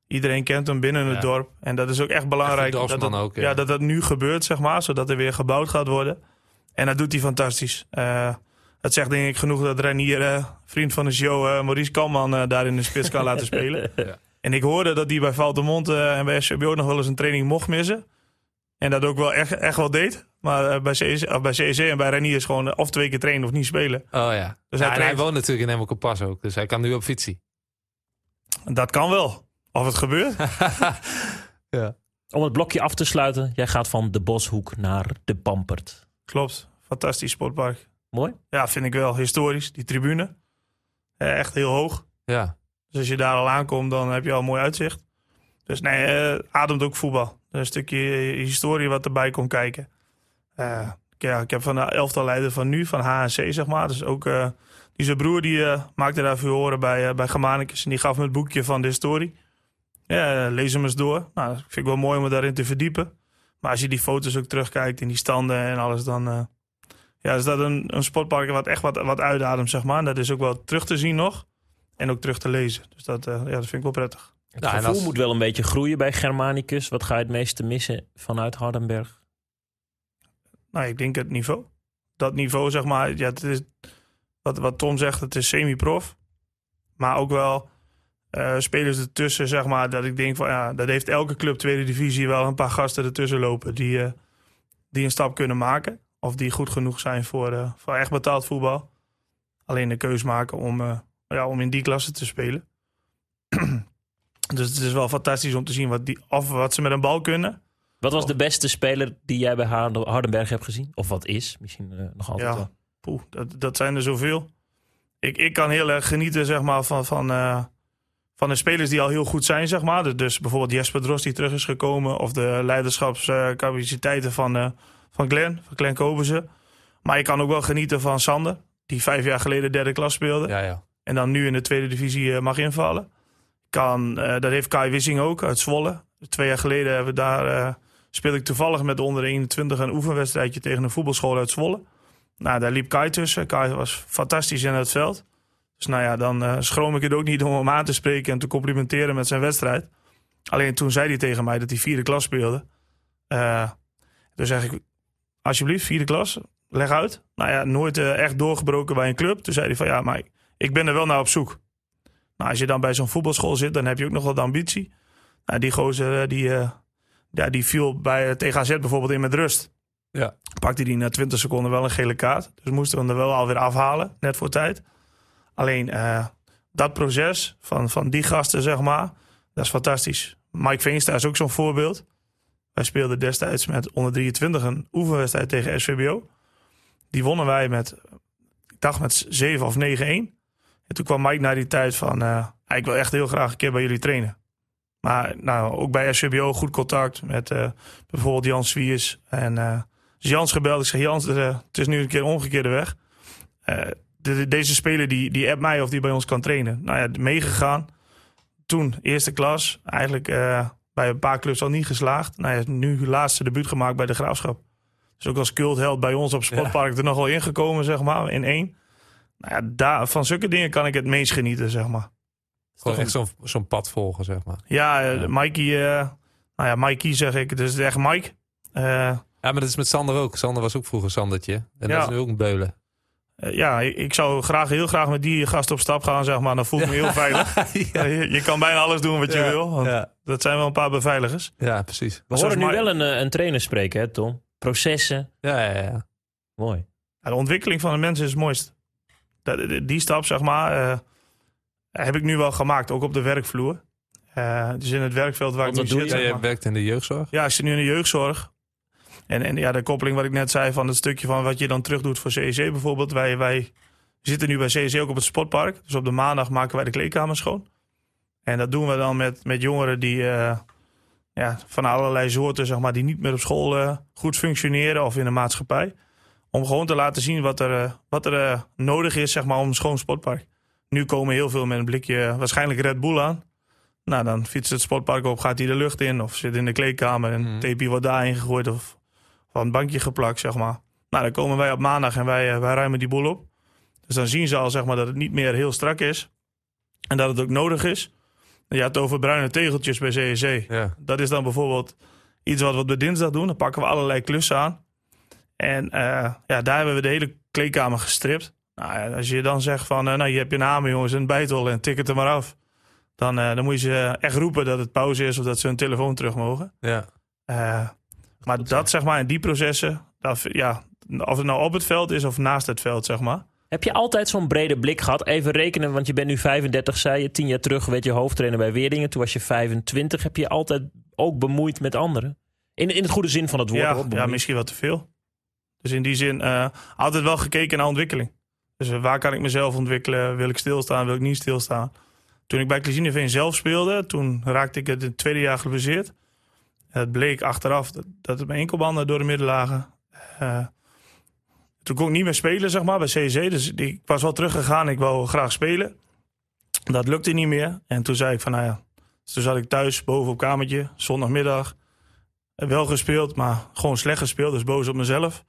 Iedereen kent hem binnen het dorp. En dat is ook echt belangrijk. Echt dat, dat, ook, ja. ja, dat dat nu gebeurt, zeg maar. Zodat er weer gebouwd gaat worden. En dat doet hij fantastisch. Eh, het zegt denk ik genoeg dat Renier, eh, vriend van de show, eh, Maurice Kalman, eh, daar in de spits kan laten spelen. Ja. En ik hoorde dat hij bij Valtemont eh, en bij SCBO nog wel eens een training mocht missen. En dat ook wel echt, echt wel deed. Maar bij, of bij CSC en bij Renier is gewoon of twee keer trainen of niet spelen. Oh ja. Dus ja hij en hij traint. woont natuurlijk in Emmelke Pas ook, dus hij kan nu op fietsie. Dat kan wel. Of het gebeurt. ja. Om het blokje af te sluiten, jij gaat van de Boshoek naar de Pampert. Klopt. Fantastisch sportpark. Mooi. Ja, vind ik wel. Historisch. Die tribune. Eh, echt heel hoog. ja. Dus als je daar al aankomt, dan heb je al een mooi uitzicht. Dus nee, eh, ademt ook voetbal. Een stukje historie wat erbij komt kijken. Eh, ja, ik heb van de elftal leider van nu, van HNC zeg maar. Dus ook eh, die zijn broer die eh, maakte daar veel horen bij, uh, bij Germanicus. En die gaf me het boekje van de historie. Ja, lees hem eens door. Nou, dat vind ik wel mooi om me daarin te verdiepen. Maar als je die foto's ook terugkijkt in die standen en alles, dan ja, is dat een, een sportpark wat echt wat, wat uitademt, zeg maar. En dat is ook wel terug te zien nog. En ook terug te lezen. Dus dat, eh, ja, dat vind ik wel prettig. Het en gevoel als- moet wel een beetje groeien bij Germanicus. Wat ga je het meeste missen vanuit Hardenberg? Nou, ik denk het niveau. Dat niveau, zeg maar, ja, het is, wat, wat Tom zegt, het is semi-prof. Maar ook wel eh, spelers ertussen, zeg maar, dat ik denk van ja, dat heeft elke club tweede divisie wel een paar gasten ertussen lopen die, eh, die een stap kunnen maken. Of die goed genoeg zijn voor, eh, voor echt betaald voetbal. Alleen de keus maken om, eh, ja, om in die klasse te spelen. dus het is wel fantastisch om te zien wat, die, of wat ze met een bal kunnen. Wat was de beste speler die jij bij Harden- Hardenberg hebt gezien? Of wat is? Misschien eh, nog altijd Ja. wel. Poeh, dat, dat zijn er zoveel. Ik, ik kan heel erg genieten zeg maar, van, van, van de spelers die al heel goed zijn. Zeg maar. Dus- bijvoorbeeld Jesper Drost die terug is gekomen. Of de leiderschapscapaciteiten van, van Glenn, van Glenn Kobersen. Maar ik kan ook wel genieten van Sander. Die vijf jaar geleden derde klas speelde. Ja, ja. En dan nu in de tweede divisie eh, mag invallen. Kan, eh, dat heeft Kai Wissing ook uit Zwolle. Twee jaar geleden hebben we daar eh, speelde ik toevallig met de onder 21 een oefenwedstrijdje tegen een voetbalschool uit Zwolle. Nou, daar liep Kai tussen. Kai was fantastisch in het veld. Dus nou ja, dan uh, schroom ik het ook niet om hem aan te spreken en te complimenteren met zijn wedstrijd. Alleen toen zei hij tegen mij dat hij vierde klas speelde. Zeg ik, alsjeblieft, vierde klas, leg uit. Nou ja, nooit uh, echt doorgebroken bij een club. Toen zei hij van ja, maar ik ben er wel naar op zoek. Nou, als je dan bij zo'n voetbalschool zit, dan heb je ook nog wat ambitie. Nou, die gozer, die, ja, die viel bij AZ bijvoorbeeld in met rust. Ja. Pakte hij na 20 seconden wel een gele kaart. Dus moesten we hem er wel alweer afhalen, net voor tijd. Alleen uh, dat proces van, van die gasten, zeg maar, dat is fantastisch. Mike Veenstra is ook zo'n voorbeeld. Wij speelden destijds met onder 23 een oefenwedstrijd tegen SVBO. Die wonnen wij met, ik dacht met 7 of 9-1. En toen kwam Mike naar die tijd van, uh, ik wil echt heel graag een keer bij jullie trainen. Maar nou, ook bij SVBO goed contact met uh, bijvoorbeeld Jans Swiers. En uh, Jans gebeld. Ik zeg, Jans, het is nu een keer omgekeerde weg. De, deze speler die, die app mij of die bij ons kan trainen. Nou ja, meegegaan. Toen eerste klas. Eigenlijk bij een paar clubs al niet geslaagd. Nou ja, nu laatste debuut gemaakt bij de Graafschap. Dus ook als cultheld bij ons op Sportpark ja. er nog wel ingekomen, zeg maar, in één. Nou ja, daar, van zulke dingen kan ik het meest genieten, zeg maar. Gewoon echt zo'n zo'n pad volgen, zeg maar. Ja, ja. Mikey, uh, nou ja, Mikey zeg ik. Dus echt Mike. Uh, ja, maar dat is met Sander ook. Sander was ook vroeger Sandertje. En ja. dat is nu ook een beulen. Uh, ja, ik, zou graag, heel graag met die gast op stap gaan, zeg maar. Dan voel ik me heel veilig. ja. je, je, kan bijna alles doen wat je wil. Want Dat zijn wel een paar beveiligers. Ja, precies. We horen nu wel een, een trainer spreken, hè Tom? Processen. Ja, ja, ja. Mooi. de ontwikkeling van de mensen is het mooist. Die, die stap, zeg maar heb ik nu wel gemaakt, ook op de werkvloer. Uh, dus in het werkveld waar Want ik nu zit. Je? je werkt in de jeugdzorg? Ja, ik zit nu in de jeugdzorg. En, en ja, de koppeling wat ik net zei van het stukje van wat je dan terug doet voor CEC bijvoorbeeld. Wij, wij zitten nu bij CEC ook op het sportpark. Dus op de maandag maken wij de kleedkamer schoon. En dat doen we dan met, met jongeren die uh, ja, van allerlei soorten, zeg maar, die niet meer op school uh, goed functioneren of in de maatschappij. Om gewoon te laten zien wat er, wat er nodig is, zeg maar, om een schoon sportpark. Nu komen heel veel met een blikje waarschijnlijk Red Bull aan. Nou, dan fietst het sportpark op, gaat hij de lucht in of zit in de kleedkamer en mm. tape wordt daarin gegooid of van een bankje geplakt, zeg maar. Nou, dan komen wij op maandag en wij, wij ruimen die boel op. Dus dan zien ze al zeg maar, dat het niet meer heel strak is en dat het ook nodig is. Je had het over bruine tegeltjes bij CEC. Ja. Dat is dan bijvoorbeeld iets wat we dinsdag doen. Dan pakken we allerlei klussen aan. En uh, ja, daar hebben we de hele kleedkamer gestript. Nou als je dan zegt van, uh, nou je hebt je namen jongens, een bijtel en tik het er maar af. Dan, uh, dan moet je ze echt roepen dat het pauze is of dat ze hun telefoon terug mogen. Ja. Maar dat zeg maar, in die processen, dat, ja, of het nou op het veld is of naast het veld, zeg maar. Heb je altijd zo'n brede blik gehad? Even rekenen, want je bent nu 35, zei je. Tien jaar terug werd je hoofdtrainer bij Weerdingen. Toen was je 25. Heb je altijd ook bemoeid met anderen? In, in het goede zin van het woord. Ja, ja misschien wat te veel. Dus in die zin altijd wel gekeken naar ontwikkeling. Dus waar kan ik mezelf ontwikkelen? Wil ik stilstaan? Wil ik niet stilstaan? Toen ik bij Klezineveen zelf speelde, toen raakte ik het tweede jaar geblesseerd. Het bleek achteraf dat, het mijn enkelbanden door de midden lagen. Uh, toen kon ik niet meer spelen, zeg maar, bij CC. Dus ik was wel teruggegaan. Ik wou graag spelen. Dat lukte niet meer. En toen zei ik van, nou ja... Dus toen zat ik thuis, boven op kamertje, zondagmiddag. Wel gespeeld, maar gewoon slecht gespeeld. Dus boos op mezelf.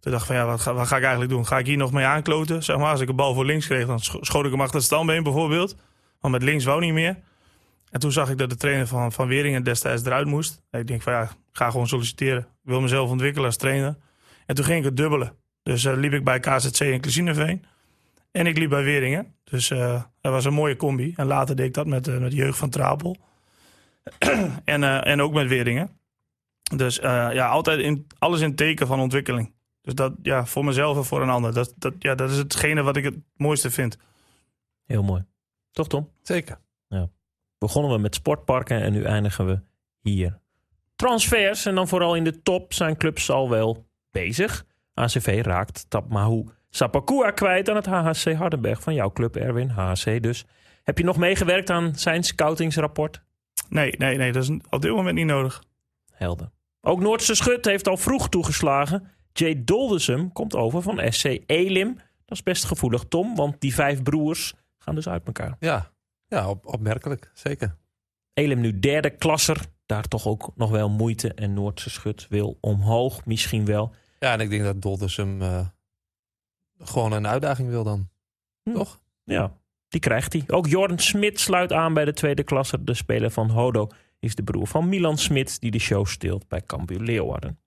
Toen dacht ik van ja, wat ga, wat ga, ik eigenlijk doen? Ga ik hier nog mee aankloten? Zeg maar, als ik een bal voor links kreeg, dan schoot ik hem achter het standbeen bijvoorbeeld. Want met links wou niet meer. En toen zag ik dat de trainer van, van Weringen destijds eruit moest. En ik denk van ja, ik ga gewoon solliciteren. Ik wil mezelf ontwikkelen als trainer. En toen ging ik het dubbelen. Dus uh, liep ik bij KZC in Klezineveen. En ik liep bij Weringen. Dus uh, dat was een mooie combi. En later deed ik dat met, uh, met de jeugd van Trapel. en, en ook met Weringen. Dus ja, altijd in, alles in teken van ontwikkeling. Dus dat, ja, voor mezelf en voor een ander. Dat, dat, ja, dat is hetgene wat ik het mooiste vind. Heel mooi. Toch, Tom? Zeker. Begonnen we met sportparken en nu eindigen we hier. Transfers, en dan vooral in de top, zijn clubs al wel bezig. ACV raakt Tapmahu Sapakua kwijt aan het HHC Hardenberg van jouw club, Erwin. HHC dus. Heb je nog meegewerkt aan zijn scoutingsrapport? Nee, nee, nee. Dat is op dit moment niet nodig. Helder. Ook Noordse Schut heeft al vroeg toegeslagen. Jay Doldesum komt over van SC Elim. Dat is best gevoelig, Tom, want die vijf broers gaan dus uit elkaar. Ja, ja op, opmerkelijk, zeker. Elim nu derde klasser daar toch ook nog wel moeite. En Noordse Schut wil omhoog misschien wel. Ja, en ik denk dat Doldersum eh gewoon een uitdaging wil dan. Hm. Toch? Ja, die krijgt hij. Ook Jordan Smit sluit aan bij de tweede klasse. De speler van Hodo is de broer van Milan Smit... die de show steelt bij Cambuur Leeuwarden.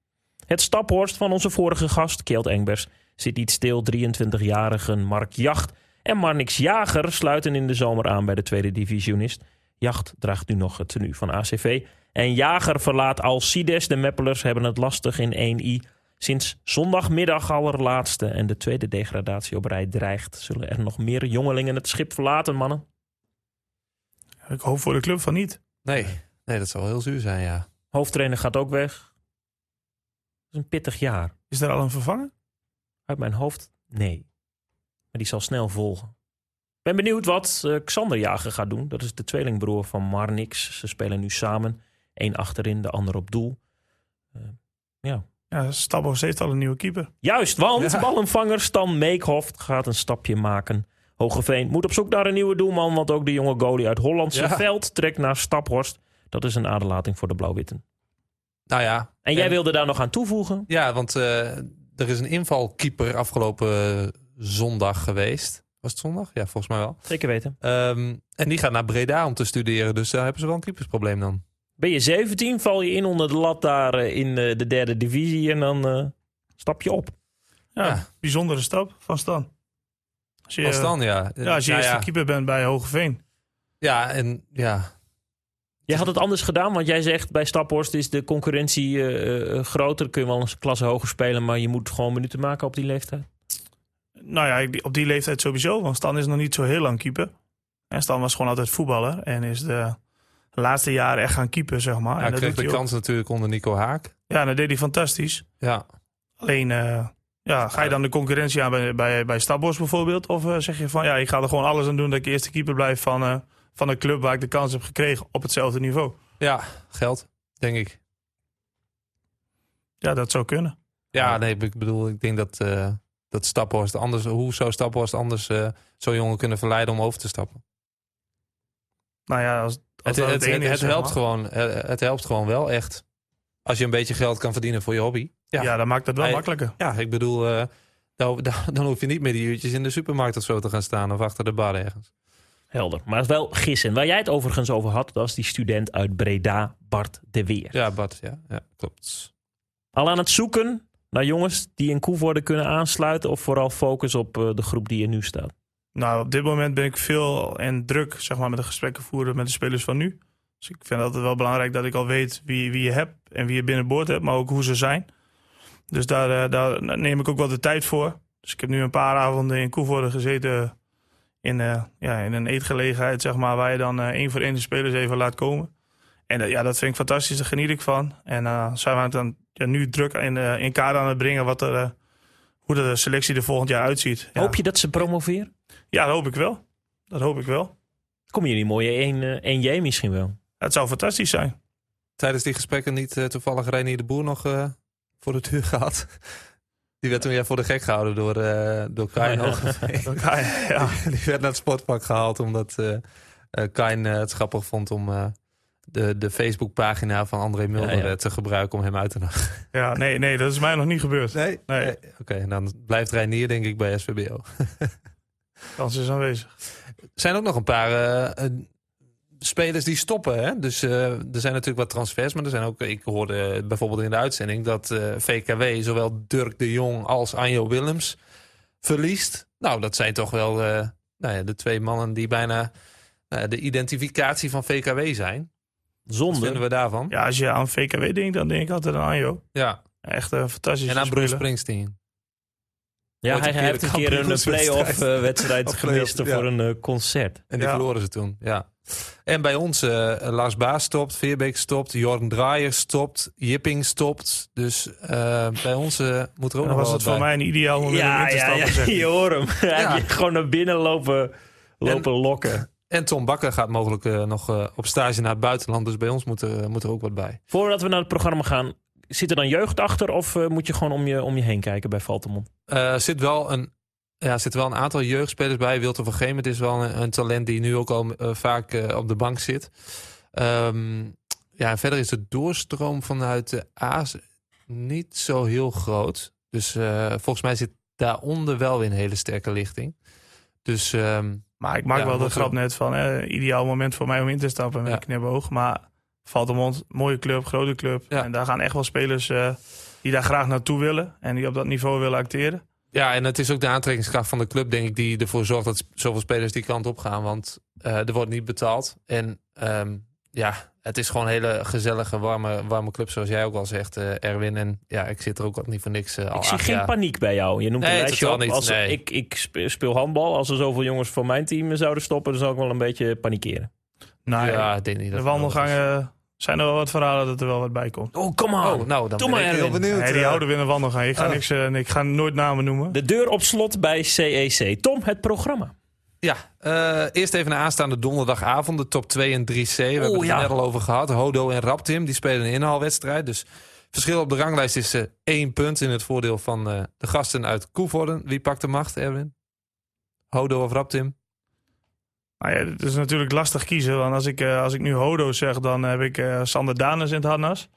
Het staphorst van onze vorige gast, Kjeld Engbers... zit niet stil. 23-jarige Mark Jacht en Marnix Jager... sluiten in de zomer aan bij de tweede divisionist. Jacht draagt nu nog het tenue van ACV. En Jager verlaat Alcides. De Meppelers hebben het lastig in 1i... Sinds zondagmiddag allerlaatste en de tweede degradatie op rij dreigt, zullen er nog meer jongelingen het schip verlaten, mannen. Ik hoop voor de club van niet. Nee, nee dat zal wel heel zuur zijn, ja. Hoofdtrainer gaat ook weg. Dat is een pittig jaar. Is er al een vervanger? Uit mijn hoofd, nee. Maar die zal snel volgen. Ik ben benieuwd wat eh, Xander Jager gaat doen. Dat is de tweelingbroer van Marnix. Ze spelen nu samen. Eén achterin, de ander op doel. Eh, ja, Ja, Stabos heeft al een nieuwe keeper. Juist, want Ja. ballenvanger Stan Meekhoft gaat een stapje maken. Hogeveen moet op zoek naar een nieuwe doelman, want ook de jonge goalie uit Hollandse Ja. veld trekt naar Staphorst. Dat is een aderlating voor de Blauw-Witten. Nou ja. En jij wilde daar nog aan toevoegen? Ja, want eh, er is een invalkeeper afgelopen zondag geweest. Was het zondag? Ja, volgens mij wel. Zeker weten. Ehm, en die gaat naar Breda om te studeren. Dus daar hebben ze wel een keepersprobleem dan. Ben je 17, val je in onder de lat daar eh, in eh, de derde divisie en dan eh, stap je op. Ja, Ja. bijzondere stap van Stan. Als je, Van Stan, ja. Ja, als je Nou eerste ja. keeper bent bij Hogeveen. Ja, en ja. Jij had het anders gedaan, want jij zegt bij Staphorst is de concurrentie eh, eh, groter. Kun je wel een klasse hoger spelen, maar je moet gewoon minuten maken op die leeftijd. Nou ja, op die leeftijd sowieso. Want Stan is nog niet zo heel lang keeper. En Stan was gewoon altijd voetballer. En is de laatste jaren echt gaan keeper, zeg maar. Hij en dat kreeg de hij ook. kans natuurlijk onder Nico Haak. Ja, dat deed hij fantastisch. Ja. Alleen, eh, ja, ga je dan de concurrentie aan bij, bij, bij Stabos bijvoorbeeld? Of eh, zeg je van, ja, ik ga er gewoon alles aan doen dat ik eerste keeper blijf van, eh, van een club waar ik de kans heb gekregen op hetzelfde niveau? Ja, geld, denk ik. Ja, dat zou kunnen. Ja, nee, ik bedoel, ik denk dat, dat Staphorst anders... Hoe zou Staphorst anders eh zo'n jongen kunnen verleiden om over te stappen? Nou ja, als, als Het, dat het, het, is, het zeg helpt gewoon, het helpt gewoon wel echt. Als je een beetje geld kan verdienen voor je hobby. Ja, Ja, dan maakt het wel Hij- makkelijker. ja ik bedoel, eh, dan, dan, dan hoef je niet meer die uurtjes in de supermarkt of zo te gaan staan. Of achter de bar ergens. Helder. Maar het is wel gissen. Waar jij het overigens over had, dat is die student uit Breda, Bart de Weer. Ja, Bart, ja, ja klopt. Al aan het zoeken naar jongens die in Koevoorde kunnen aansluiten... of vooral focus op eh, de groep die er nu staat? Nou, op dit moment ben ik veel en druk zeg maar, met de gesprekken voeren met de spelers van nu. Dus ik vind het wel belangrijk dat ik al weet wie, wie je hebt en wie je binnenboord hebt, maar ook hoe ze zijn. Dus daar, eh, daar neem ik ook wel de tijd voor. Dus ik heb nu een paar avonden in Koevoorde gezeten in, eh, ja, in een eetgelegenheid, zeg maar, waar je dan één voor één de spelers even laat komen. En eh, ja, dat vind ik fantastisch, daar geniet ik van. En eh, zijn we dan ja, nu druk in, eh, in kaart aan het brengen wat er, eh, hoe de selectie er volgend jaar uitziet. Ja. Hoop je dat ze promoveren? Ja, dat hoop ik wel. Dat hoop ik wel. Kom je in die mooie 1, 1J misschien wel? Het zou fantastisch zijn. Tijdens die gesprekken niet toevallig Renier de Boer nog eh, voor de deur gehad. Die werd toen jij voor de gek gehouden door, eh door Kain. Ja. Hogeveen. Ja, ja. Die werd naar het sportpark gehaald omdat Kain het grappig vond om eh, de, de Facebookpagina van André Mulder Ja, ja. eh, te gebruiken om hem uit te nodigen. ja nee, nee, dat is mij nog niet gebeurd. Nee? Nee. Oké, en dan blijft Reinier denk ik bij SVBO. Kans is aanwezig. Er zijn ook nog een paar eh, spelers die stoppen. Hè? Dus eh, er zijn natuurlijk wat transfers. Maar er zijn ook, ik hoorde bijvoorbeeld in de uitzending dat eh, VKW zowel Dirk de Jong als Anjo Willems verliest. Nou, dat zijn toch wel eh, nou ja, de twee mannen die bijna eh, de identificatie van VKW zijn. Wat Zonde. vinden we daarvan? Ja, als je aan VKW denkt, dan denk ik altijd aan Anjo. Ja, Echt een fantastische en aan Bruce. Springsteen. Ja, hij, heeft de een keer een kampioenswedstrijd. play-off eh, wedstrijd play-off, gemist ja. voor een eh, concert. En die Ja. verloren ze toen, ja. En bij ons, eh, Lars Baas stopt, Veerbeek stopt, Jorgen Draaier stopt, Jipping stopt. Dus eh, bij ons eh, moet er ook nog dan was het voor mij een ideaal moment om in te stappen. zeg je ik. hoort hem. Hij Ja. heeft je gewoon naar binnen lopen, lopen lokken. En Tom Bakker gaat mogelijk eh, nog eh, op stage naar het buitenland. Dus bij ons moet er, moet er ook wat bij. Voordat we naar het programma gaan, zit er dan jeugd achter of eh, moet je gewoon om je, om je heen kijken bij Valtemont? Eh, Er zit wel een... Ja, er zitten wel een aantal jeugdspelers bij. Wilton van Geemt is wel een, een talent die nu ook al eh, vaak eh, op de bank zit. Ehm, ja, en verder is de doorstroom vanuit de A's niet zo heel groot. Dus eh, volgens mij zit daaronder wel weer een hele sterke lichting. Dus ehm, Maar ik maak Ja, wel de grap net van, eh, ideaal moment voor mij om in te stappen met Ja. knipoog. Maar Valtemont, mooie club, grote club. Ja. En daar gaan echt wel spelers eh, die daar graag naartoe willen. En die op dat niveau willen acteren. ja, en het is ook de aantrekkingskracht van de club, denk ik, die ervoor zorgt dat zoveel spelers die kant op gaan. Want eh, er wordt niet betaald. En ehm, ja, het is gewoon een hele gezellige, warme, warme club, zoals jij ook al zegt, eh, Erwin. En ja, ik zit er ook niet voor niks eh, al Ik zie geen jaar. paniek bij jou. Je noemt Nee, een totaal op. niet, Als nee. ik, ik spe- speel handbal. Als er zoveel jongens van mijn team zouden stoppen, dan zou ik wel een beetje panikeren. Nou ja, ja, ik denk niet dat de het wandelgangen zijn er wel wat verhalen dat er wel wat bij komt. Oh, kom Oh, nou, dan Doe ben maar, ik heel Erwin. benieuwd. Nee, die eh. houden we in de wandelgang. Ik ga, Oh. niks, eh, ik ga nooit namen noemen. De deur op slot bij CEC. Tom, het programma. Ja, eh, eerst even naar aanstaande donderdagavond, de top 2 en 3C. We hebben het ja. er net al over gehad. Hodo en Raptim, die spelen een inhaalwedstrijd. Dus verschil op de ranglijst is eh, één punt in het voordeel van eh, de gasten uit Koevoorden. Wie pakt de macht, Erwin? Hodo of Raptim? Nou ja, het is natuurlijk lastig kiezen. Want als ik, eh, als ik nu Hodo zeg, dan heb ik eh, Sander Danes in het harnas.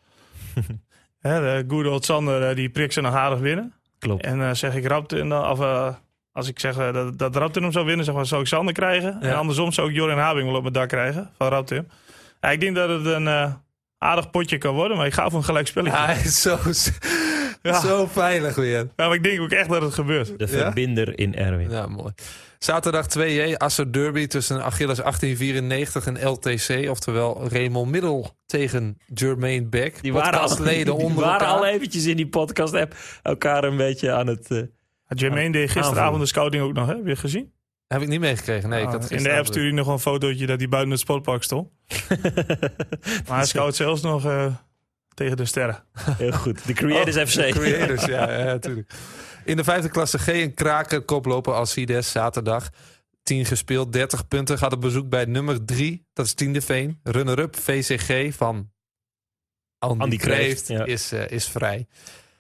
Hè, de old Sander, die prikt ze nog aardig binnen. Klopt. En eh, zeg ik Raptin, dan, of eh, als ik zeg eh, dat, dat hem zou winnen, zeg maar, zou ik Sander krijgen. Ja. En andersom zou ik Jorin Habing wel op mijn dak krijgen van Raptin. Ja, ik denk dat het een eh, aardig potje kan worden, maar ik ga voor een gelijk spelletje. Ja, Ja. hij is zo, Ja. zo veilig weer. maar ik denk ook echt dat het gebeurt. De Ja? verbinder in Erwin. Ja, mooi. Zaterdag 2J, Assen Derby tussen Achilles 1894 en LTC. Oftewel Raymond Middel tegen Jermaine Beck. Die waren, al, Podcastleden die onder waren al eventjes in die podcast app elkaar een beetje aan het... eh, Jermaine deed gisteravond de scouting ook nog, hè? heb je gezien? Heb ik niet meegekregen. Nee, ik Ah, had in de gisteren app stuurde hij nog een fotootje dat hij buiten het sportpark stond. Maar hij scout zelfs nog eh, tegen de sterren. Heel goed. De Creators Oh, FC. Creators, ja, ja, natuurlijk. In de vijfde klasse G een kraker koploper Alcides zaterdag. 10 gespeeld, 30 punten. Gaat op bezoek bij nummer 3, dat is Tiende Veen. Runner-up VCG van Andy, Andy Kreeft, Kreeft, ja. is, eh, is vrij.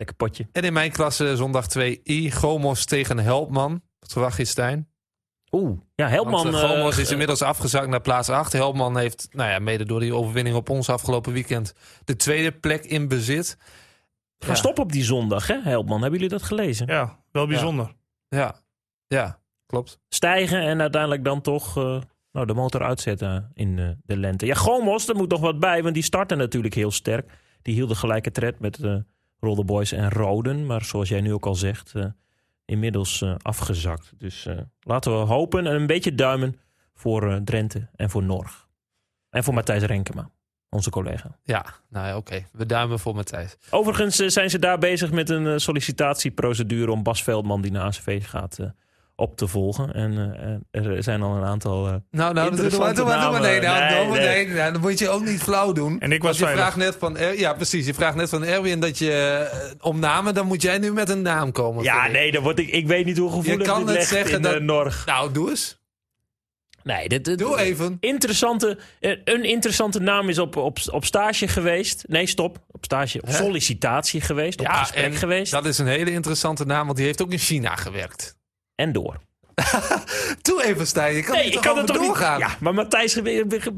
Lekker potje. En in mijn klasse zondag 2i, Gomos tegen Helpman. Wat verwacht je, Stijn? Oeh. Ja, Helpman... Want, eh, Gomos eh, is inmiddels afgezakt naar plaats 8. Helpman heeft, nou ja, mede door die overwinning op ons afgelopen weekend... de tweede plek in bezit. Ja. stoppen op die zondag, hè, Helpman? Hebben jullie dat gelezen? Ja, wel bijzonder. Ja, ja klopt. Stijgen en uiteindelijk dan toch eh, nou, de motor uitzetten in eh, de lente. Ja, Gomos, er moet nog wat bij, want die starten natuurlijk heel sterk. Die hielden gelijke tred met eh Rolde Boys en Roden. Maar zoals jij nu ook al zegt, eh, inmiddels eh, afgezakt. Dus eh, laten we hopen en een beetje duimen voor Drenthe en voor Norg. En voor Matthijs Renkema, onze collega. Ja, nou ja, oké. We duimen voor Matthijs. Overigens zijn ze daar bezig met een sollicitatieprocedure om Bas Veldman, die naar ACV gaat, op te volgen. En eh, er zijn al een aantal. eh, Nou, nou, doe maar, doe maar, doe maar. Nee, nou, Nee, nee, nou, dan moet je ook niet flauw doen. En ik was je vraagt net van, Er- ja precies, je vraagt net van Erwin dat je eh, om namen, dan moet jij nu met een naam komen. ja, nee, dan word ik, ik weet niet hoe gevoelig kan dit het zeggen in dat- eh, Norg. Nou, doe eens. Nee, dit, dit- Doe even. Interessante, eh, een interessante naam is op, op, op stage geweest. Nee, stop. Op stage, op sollicitatie geweest. Op gesprek en geweest. dat is een hele interessante naam, want die heeft ook in China gewerkt. En door. Doe even, Stijn. Je kan Nee, niet ik kan het over toch niet. doorgaan. Ja, maar Matthijs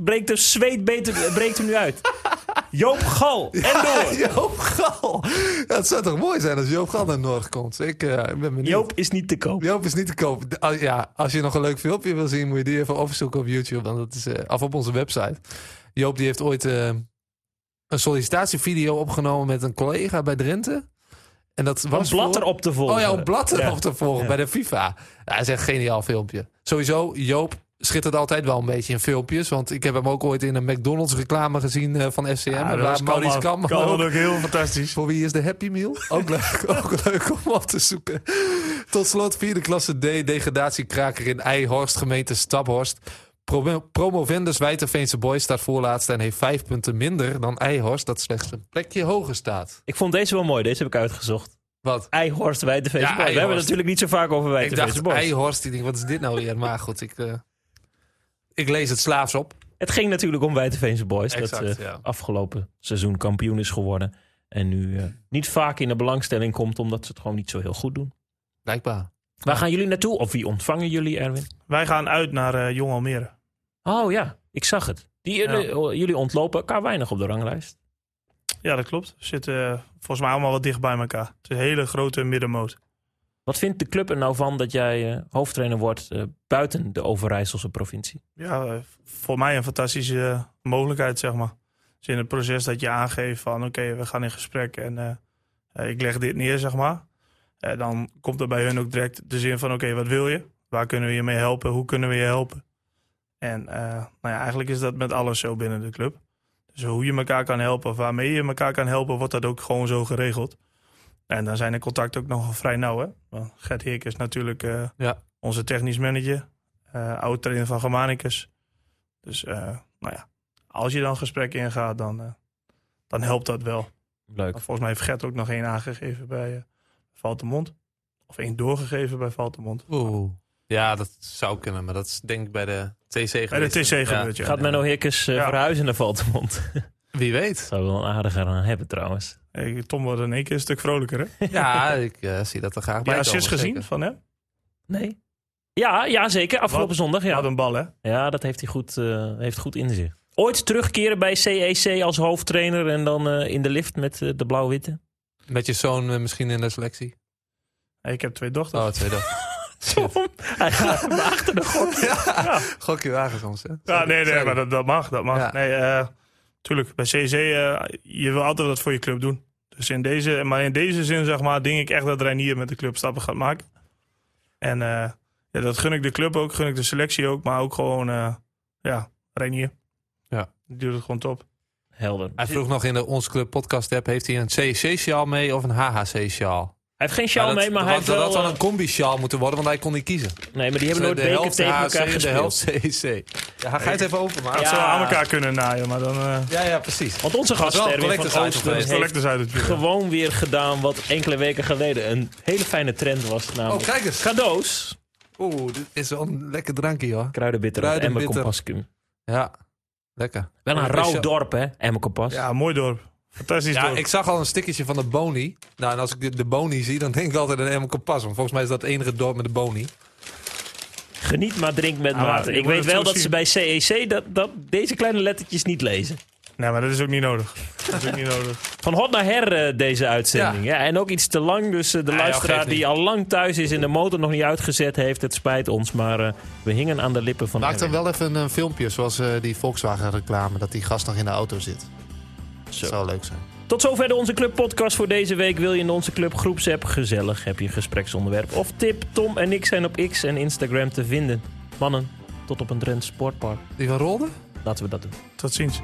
breekt de zweet beter, breekt er nu uit. Joop Gal. En door. Joop Gal. Ja, het zou toch mooi zijn als Joop Gal naar Noord komt. Ik eh, ben benieuwd. Joop is niet te koop. Joop is niet te koop. De- al- Ja, als je nog een leuk filmpje wil zien, moet je die even opzoeken op YouTube. Want dat is eh, af op onze website. Joop die heeft ooit eh, een sollicitatievideo opgenomen met een collega bij Drenthe. En dat Om was Blatter voor- op te volgen. Oh ja, om Blatter Ja. op te volgen Ja. bij de FIFA. Ja, dat is echt een geniaal filmpje. Sowieso, Joop schittert altijd wel een beetje in filmpjes. Want ik heb hem ook ooit in een McDonald's reclame gezien eh, van FCM. Ja, dat waar Maurice. Kamman Kalman ook- ook heel fantastisch. voor wie is de Happy Meal? Ook leuk, ook leuk om op te zoeken. Tot slot, vierde klasse D, degradatiekraker in Eijhorst, gemeente Staphorst. Pro Promovendus Wijterveense Boys staat voorlaatste en heeft vijf punten minder dan Eijhorst, dat slechts een plekje hoger staat. Ik vond deze wel mooi. Deze heb ik uitgezocht. Wat? Eihorst Wijtenfeest Ja, Boys. We hebben Eihorst. het natuurlijk niet zo vaak over Ik Wijtenfeest dacht Boys. Eijhorst, ik denk, wat is dit nou weer? Maar goed, ik, eh, ik lees het slaafs op. Het ging natuurlijk om Wijtenveense Boys. Exact, dat ja. afgelopen seizoen kampioen is geworden. En nu eh, niet vaak in de belangstelling komt, omdat ze het gewoon niet zo heel goed doen. Blijkbaar. Waar gaan jullie naartoe? Of wie ontvangen jullie, Erwin? Wij gaan uit naar eh Jong Almere. Oh ja, ik zag het. Die, jullie, jullie ontlopen elkaar weinig op de ranglijst. Ja, dat klopt. We zitten eh, volgens mij allemaal wat dicht bij elkaar. Het is een hele grote middenmoot. Wat vindt de club er nou van dat jij eh, hoofdtrainer wordt eh, buiten de Overijsselse provincie? Ja, eh, voor mij een fantastische eh, mogelijkheid, zeg maar. Dus in het proces dat je aangeeft van oké, we gaan in gesprek en eh, eh, ik leg dit neer, zeg maar. Eh, dan komt er bij hun ook direct de zin van oké, wat wil je? Waar kunnen we je mee helpen? Hoe kunnen we je helpen? En eh, nou ja, eigenlijk is dat met alles zo binnen de club. Dus hoe je elkaar kan helpen of waarmee je elkaar kan helpen, wordt dat ook gewoon zo geregeld. En dan zijn de contacten ook nog vrij nauw. Hè? Want Gert Heek is natuurlijk eh, Ja. onze technisch manager, oud trainer van Germanicus. Dus nou ja, als je dan gesprek ingaat, dan, dan helpt dat wel. Leuk. Volgens mij heeft Gert ook nog één aangegeven bij uh, Valtemont. Of één doorgegeven bij Valtemont. Oeh. Ja, dat zou kunnen, maar dat is denk ik bij de TC geweest. Bij de TC Ja. gebeurt, ja. Gaat Menno Hikkes eh, Ja. verhuizen naar Valtemont? Wie weet. Zou wel een aardiger aan hebben trouwens. Hey, Tom wordt in één keer een stuk vrolijker, hè? Ja, ik eh, zie dat er graag Heb bij je assist gezien zeker. van hem? Nee? Ja, ja zeker. Afgelopen Wat? zondag. Wat Ja. een bal, hè? ja, dat heeft hij goed, eh, heeft goed in zich. Ooit terugkeren bij CEC als hoofdtrainer en dan eh, in de lift met de blauw-witte? Met je zoon eh, misschien in de selectie. Ik heb twee dochters. Oh, tweede. Tom, hij gaat hem achter de gok. ja, gokje wagen soms. Hè? Ja, nee, nee, sorry. maar dat, dat mag. Dat mag. Ja. Nee, eh, tuurlijk. Bij CC, eh, je wil altijd wat voor je club doen. Dus in deze, maar in deze zin, zeg maar, denk ik echt dat Reinier met de club stappen gaat maken. En ja, dat gun ik de club ook, gun ik de selectie ook, maar ook gewoon, ja, Reinier. Ja. Die doet het gewoon top. Helder. Hij vroeg nog in de Ons Club podcast app, heeft hij een CC-sjaal mee of een HHC-sjaal? Hij heeft geen sjaal Ja, dat- mee, maar dat hij had- heeft wel... Dat had eh, een combi-sjaal moeten worden, want hij kon niet kiezen. nee, maar die hebben nooit de beker helft tegen elkaar en de helft. CC. Ja, ga je het even openmaken? Dat Ja. zou aan elkaar kunnen naaien, maar dan uh, Ja, ja, precies. Want onze gast Erwin van Oosten heeft vuur. gewoon weer gedaan wat enkele weken geleden een hele fijne trend was. Oh, Namelijk kijk eens. cadeaus. Oeh, dit is wel een lekker drankje, hoor. Kruidenbitter Kruidenbitter. Compascum. Ja, lekker. Wel een rauw dorp, hè? Emmer Kompas. Ja, mooi dorp. Fantastisch Ja, dorp. ik zag al een stickertje van de Boni. Nou, en als ik de, de Boni zie, dan denk ik altijd aan Emmer Kompas. Want volgens mij is dat het enige dorp met de Boni. Geniet maar, drink met mate. je Ik weet wel dat ze bij CEC dat, dat deze kleine lettertjes niet lezen. Nee, maar dat is ook niet nodig. Dat is ook niet nodig. Van hot naar her eh, deze uitzending. Ja. en ook iets te lang. Dus eh, de luisteraar niet. die al lang thuis is en de motor nog niet uitgezet heeft, het spijt ons. Maar eh, we hingen aan de lippen van Maak dan wel even een filmpje, zoals eh, die Volkswagen reclame, dat die gast nog in de auto zit. Zo. Dat zou leuk zijn. Tot zover de Onze Club podcast voor deze week. Wil je in onze club groepsapp gezellig? Heb je een gespreksonderwerp of tip? Tom en ik zijn op X en Instagram te vinden. Mannen, tot op een Drents sportpark. Die van Rolde? Laten we dat doen. Tot ziens.